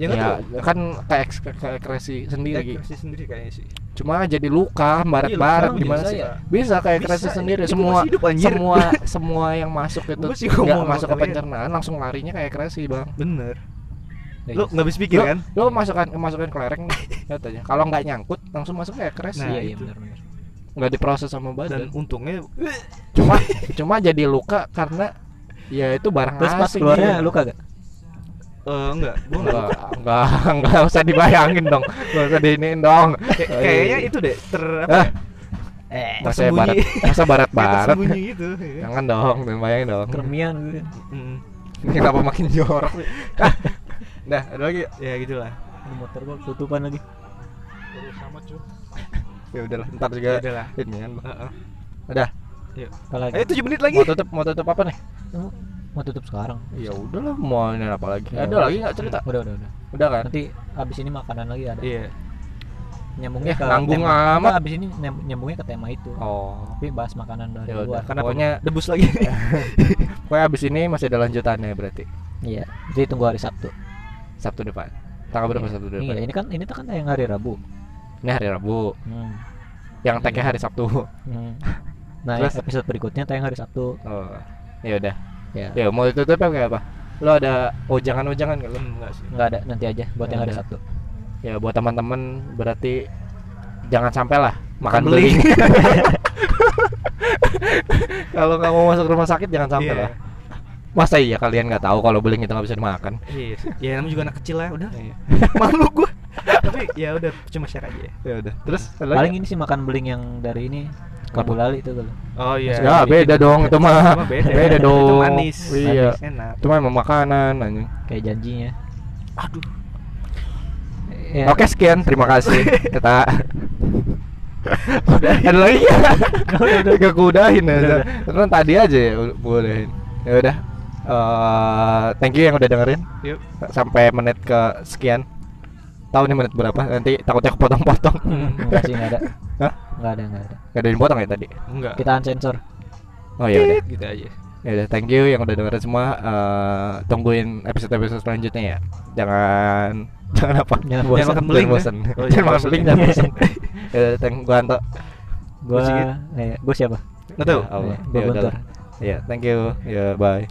ya Ya, tahu kan kayak eks- kayak kreasi sendiri Kayak gitu. kreasi sendiri kayaknya sih Cuma jadi luka, barat-barat Iya, luka, gimana bisa sih? ya. Bisa kayak kreasi sendiri. itu Semua hidup, anjir. semua [LAUGHS] semua yang masuk itu nggak masuk ke pencernaan langsung larinya kayak kreasi, Bang. bener Ya, lo iya. nggak habis pikir Lo- kan Lo masukkan masukin kelereng nih, lihat aja. Kalau nggak nyangkut langsung masuk kayak kreasi. Nah, iya iya benar benar. Nggak diproses sama dan badan. untungnya Cuma cuma jadi luka karena ya itu barang Terus pas keluarnya iya. lu kagak? eh, enggak gua enggak Enggak, enggak, enggak usah dibayangin dong. Enggak usah diinin dong. Kayak- kayaknya itu deh ter apa Ah, ya, Eh, masa barat, masa barat-barat. tersembunyi gitu ya. Jangan dong, bayangin dong. kermian gitu. Mm. Ini kenapa makin jorok Dah, ada lagi. ya gitulah Ini motor gua tutupan lagi. sama cuy [LAUGHS] Ya udahlah, ntar juga ya udahlah ini kan. Heeh. Udah. Apalagi? ayo tujuh menit lagi Mau tutup, mau tutup apa nih? Mau- mau tutup sekarang. Ya udahlah, mau ini apa lagi? Ya Ada lagi nggak cerita? Udah udah udah. Udah kan? Nanti abis ini makanan lagi ada. iya Nyambungnya Eh, ke nanggung tema. amat. Enggak, abis ini nyam- nyambungnya ke tema itu. Oh. Tapi bahas makanan dari Ya luar. kenapa Pokoknya- debus lagi [LAUGHS] Pokoknya abis ini masih ada lanjutannya berarti. Iya. Jadi tunggu hari Sabtu. Sabtu depan. Tanggal berapa Iya. Sabtu Iya, depan? ini kan ini tuh kan tayang hari Rabu. Ini hari Rabu. Hmm. Yang tag-nya hari Sabtu. Hmm. [LAUGHS] Nah, Terus? episode berikutnya tayang hari Sabtu. Oh. Ya udah. Ya. Ya mau ditutup apa kayak apa? Lo ada ujangan-ujangan nggak lo? enggak sih Enggak ada, nanti aja buat yang Ya hari. Sabtu. Ya buat teman-teman berarti jangan sampai lah makan beling. [LAUGHS] [LAUGHS] kalau nggak mau masuk rumah sakit jangan sampai Iya. lah. Masa iya kalian nggak tahu kalau beling itu nggak bisa dimakan? iya sih. ya namanya juga anak kecil lah udah Iya. [LAUGHS] malu gua tapi ya udah cuma share aja Ya udah. Terus? Paling ini sih makan beling yang dari ini Kabu Lali itu kalau. oh iya Ya beda dong itu mah. Cuma beda. Beda itu dong. manis Iya. manis enak Itu mah emang makanan anjing. Kayak janjinya. aduh Ya, Oke sekian, terima kasih. [LAUGHS] Kita ada lagi ya? Gak kudahin ya. Karena tadi aja ya bolehin. Ya udah. Eh, thank you yang udah dengerin. yuk Sampai menit ke sekian. Tahu nih menit berapa? Nanti takutnya kepotong-potong. Hmm. [LAUGHS] Enggak sih, enggak ada. Hah? Enggak ada, enggak ada. Gak ada yang potong ya tadi? enggak Kita unsensor. Oh ya udah. gitu aja Ya udah, thank you yang udah dengerin semua. Eh, tungguin episode-episode selanjutnya ya. Jangan [LAUGHS] jangan apa? Jangan bosan. makan beling, ya? bosan. Oh, jangan jangan makan bosan. beling, jangan bosan. [LAUGHS] ya udah, thank gua Anto. Gua eh, gua siapa? nggak tahu Ya. Eh, Ya. Ya, thank you. Ya, bye.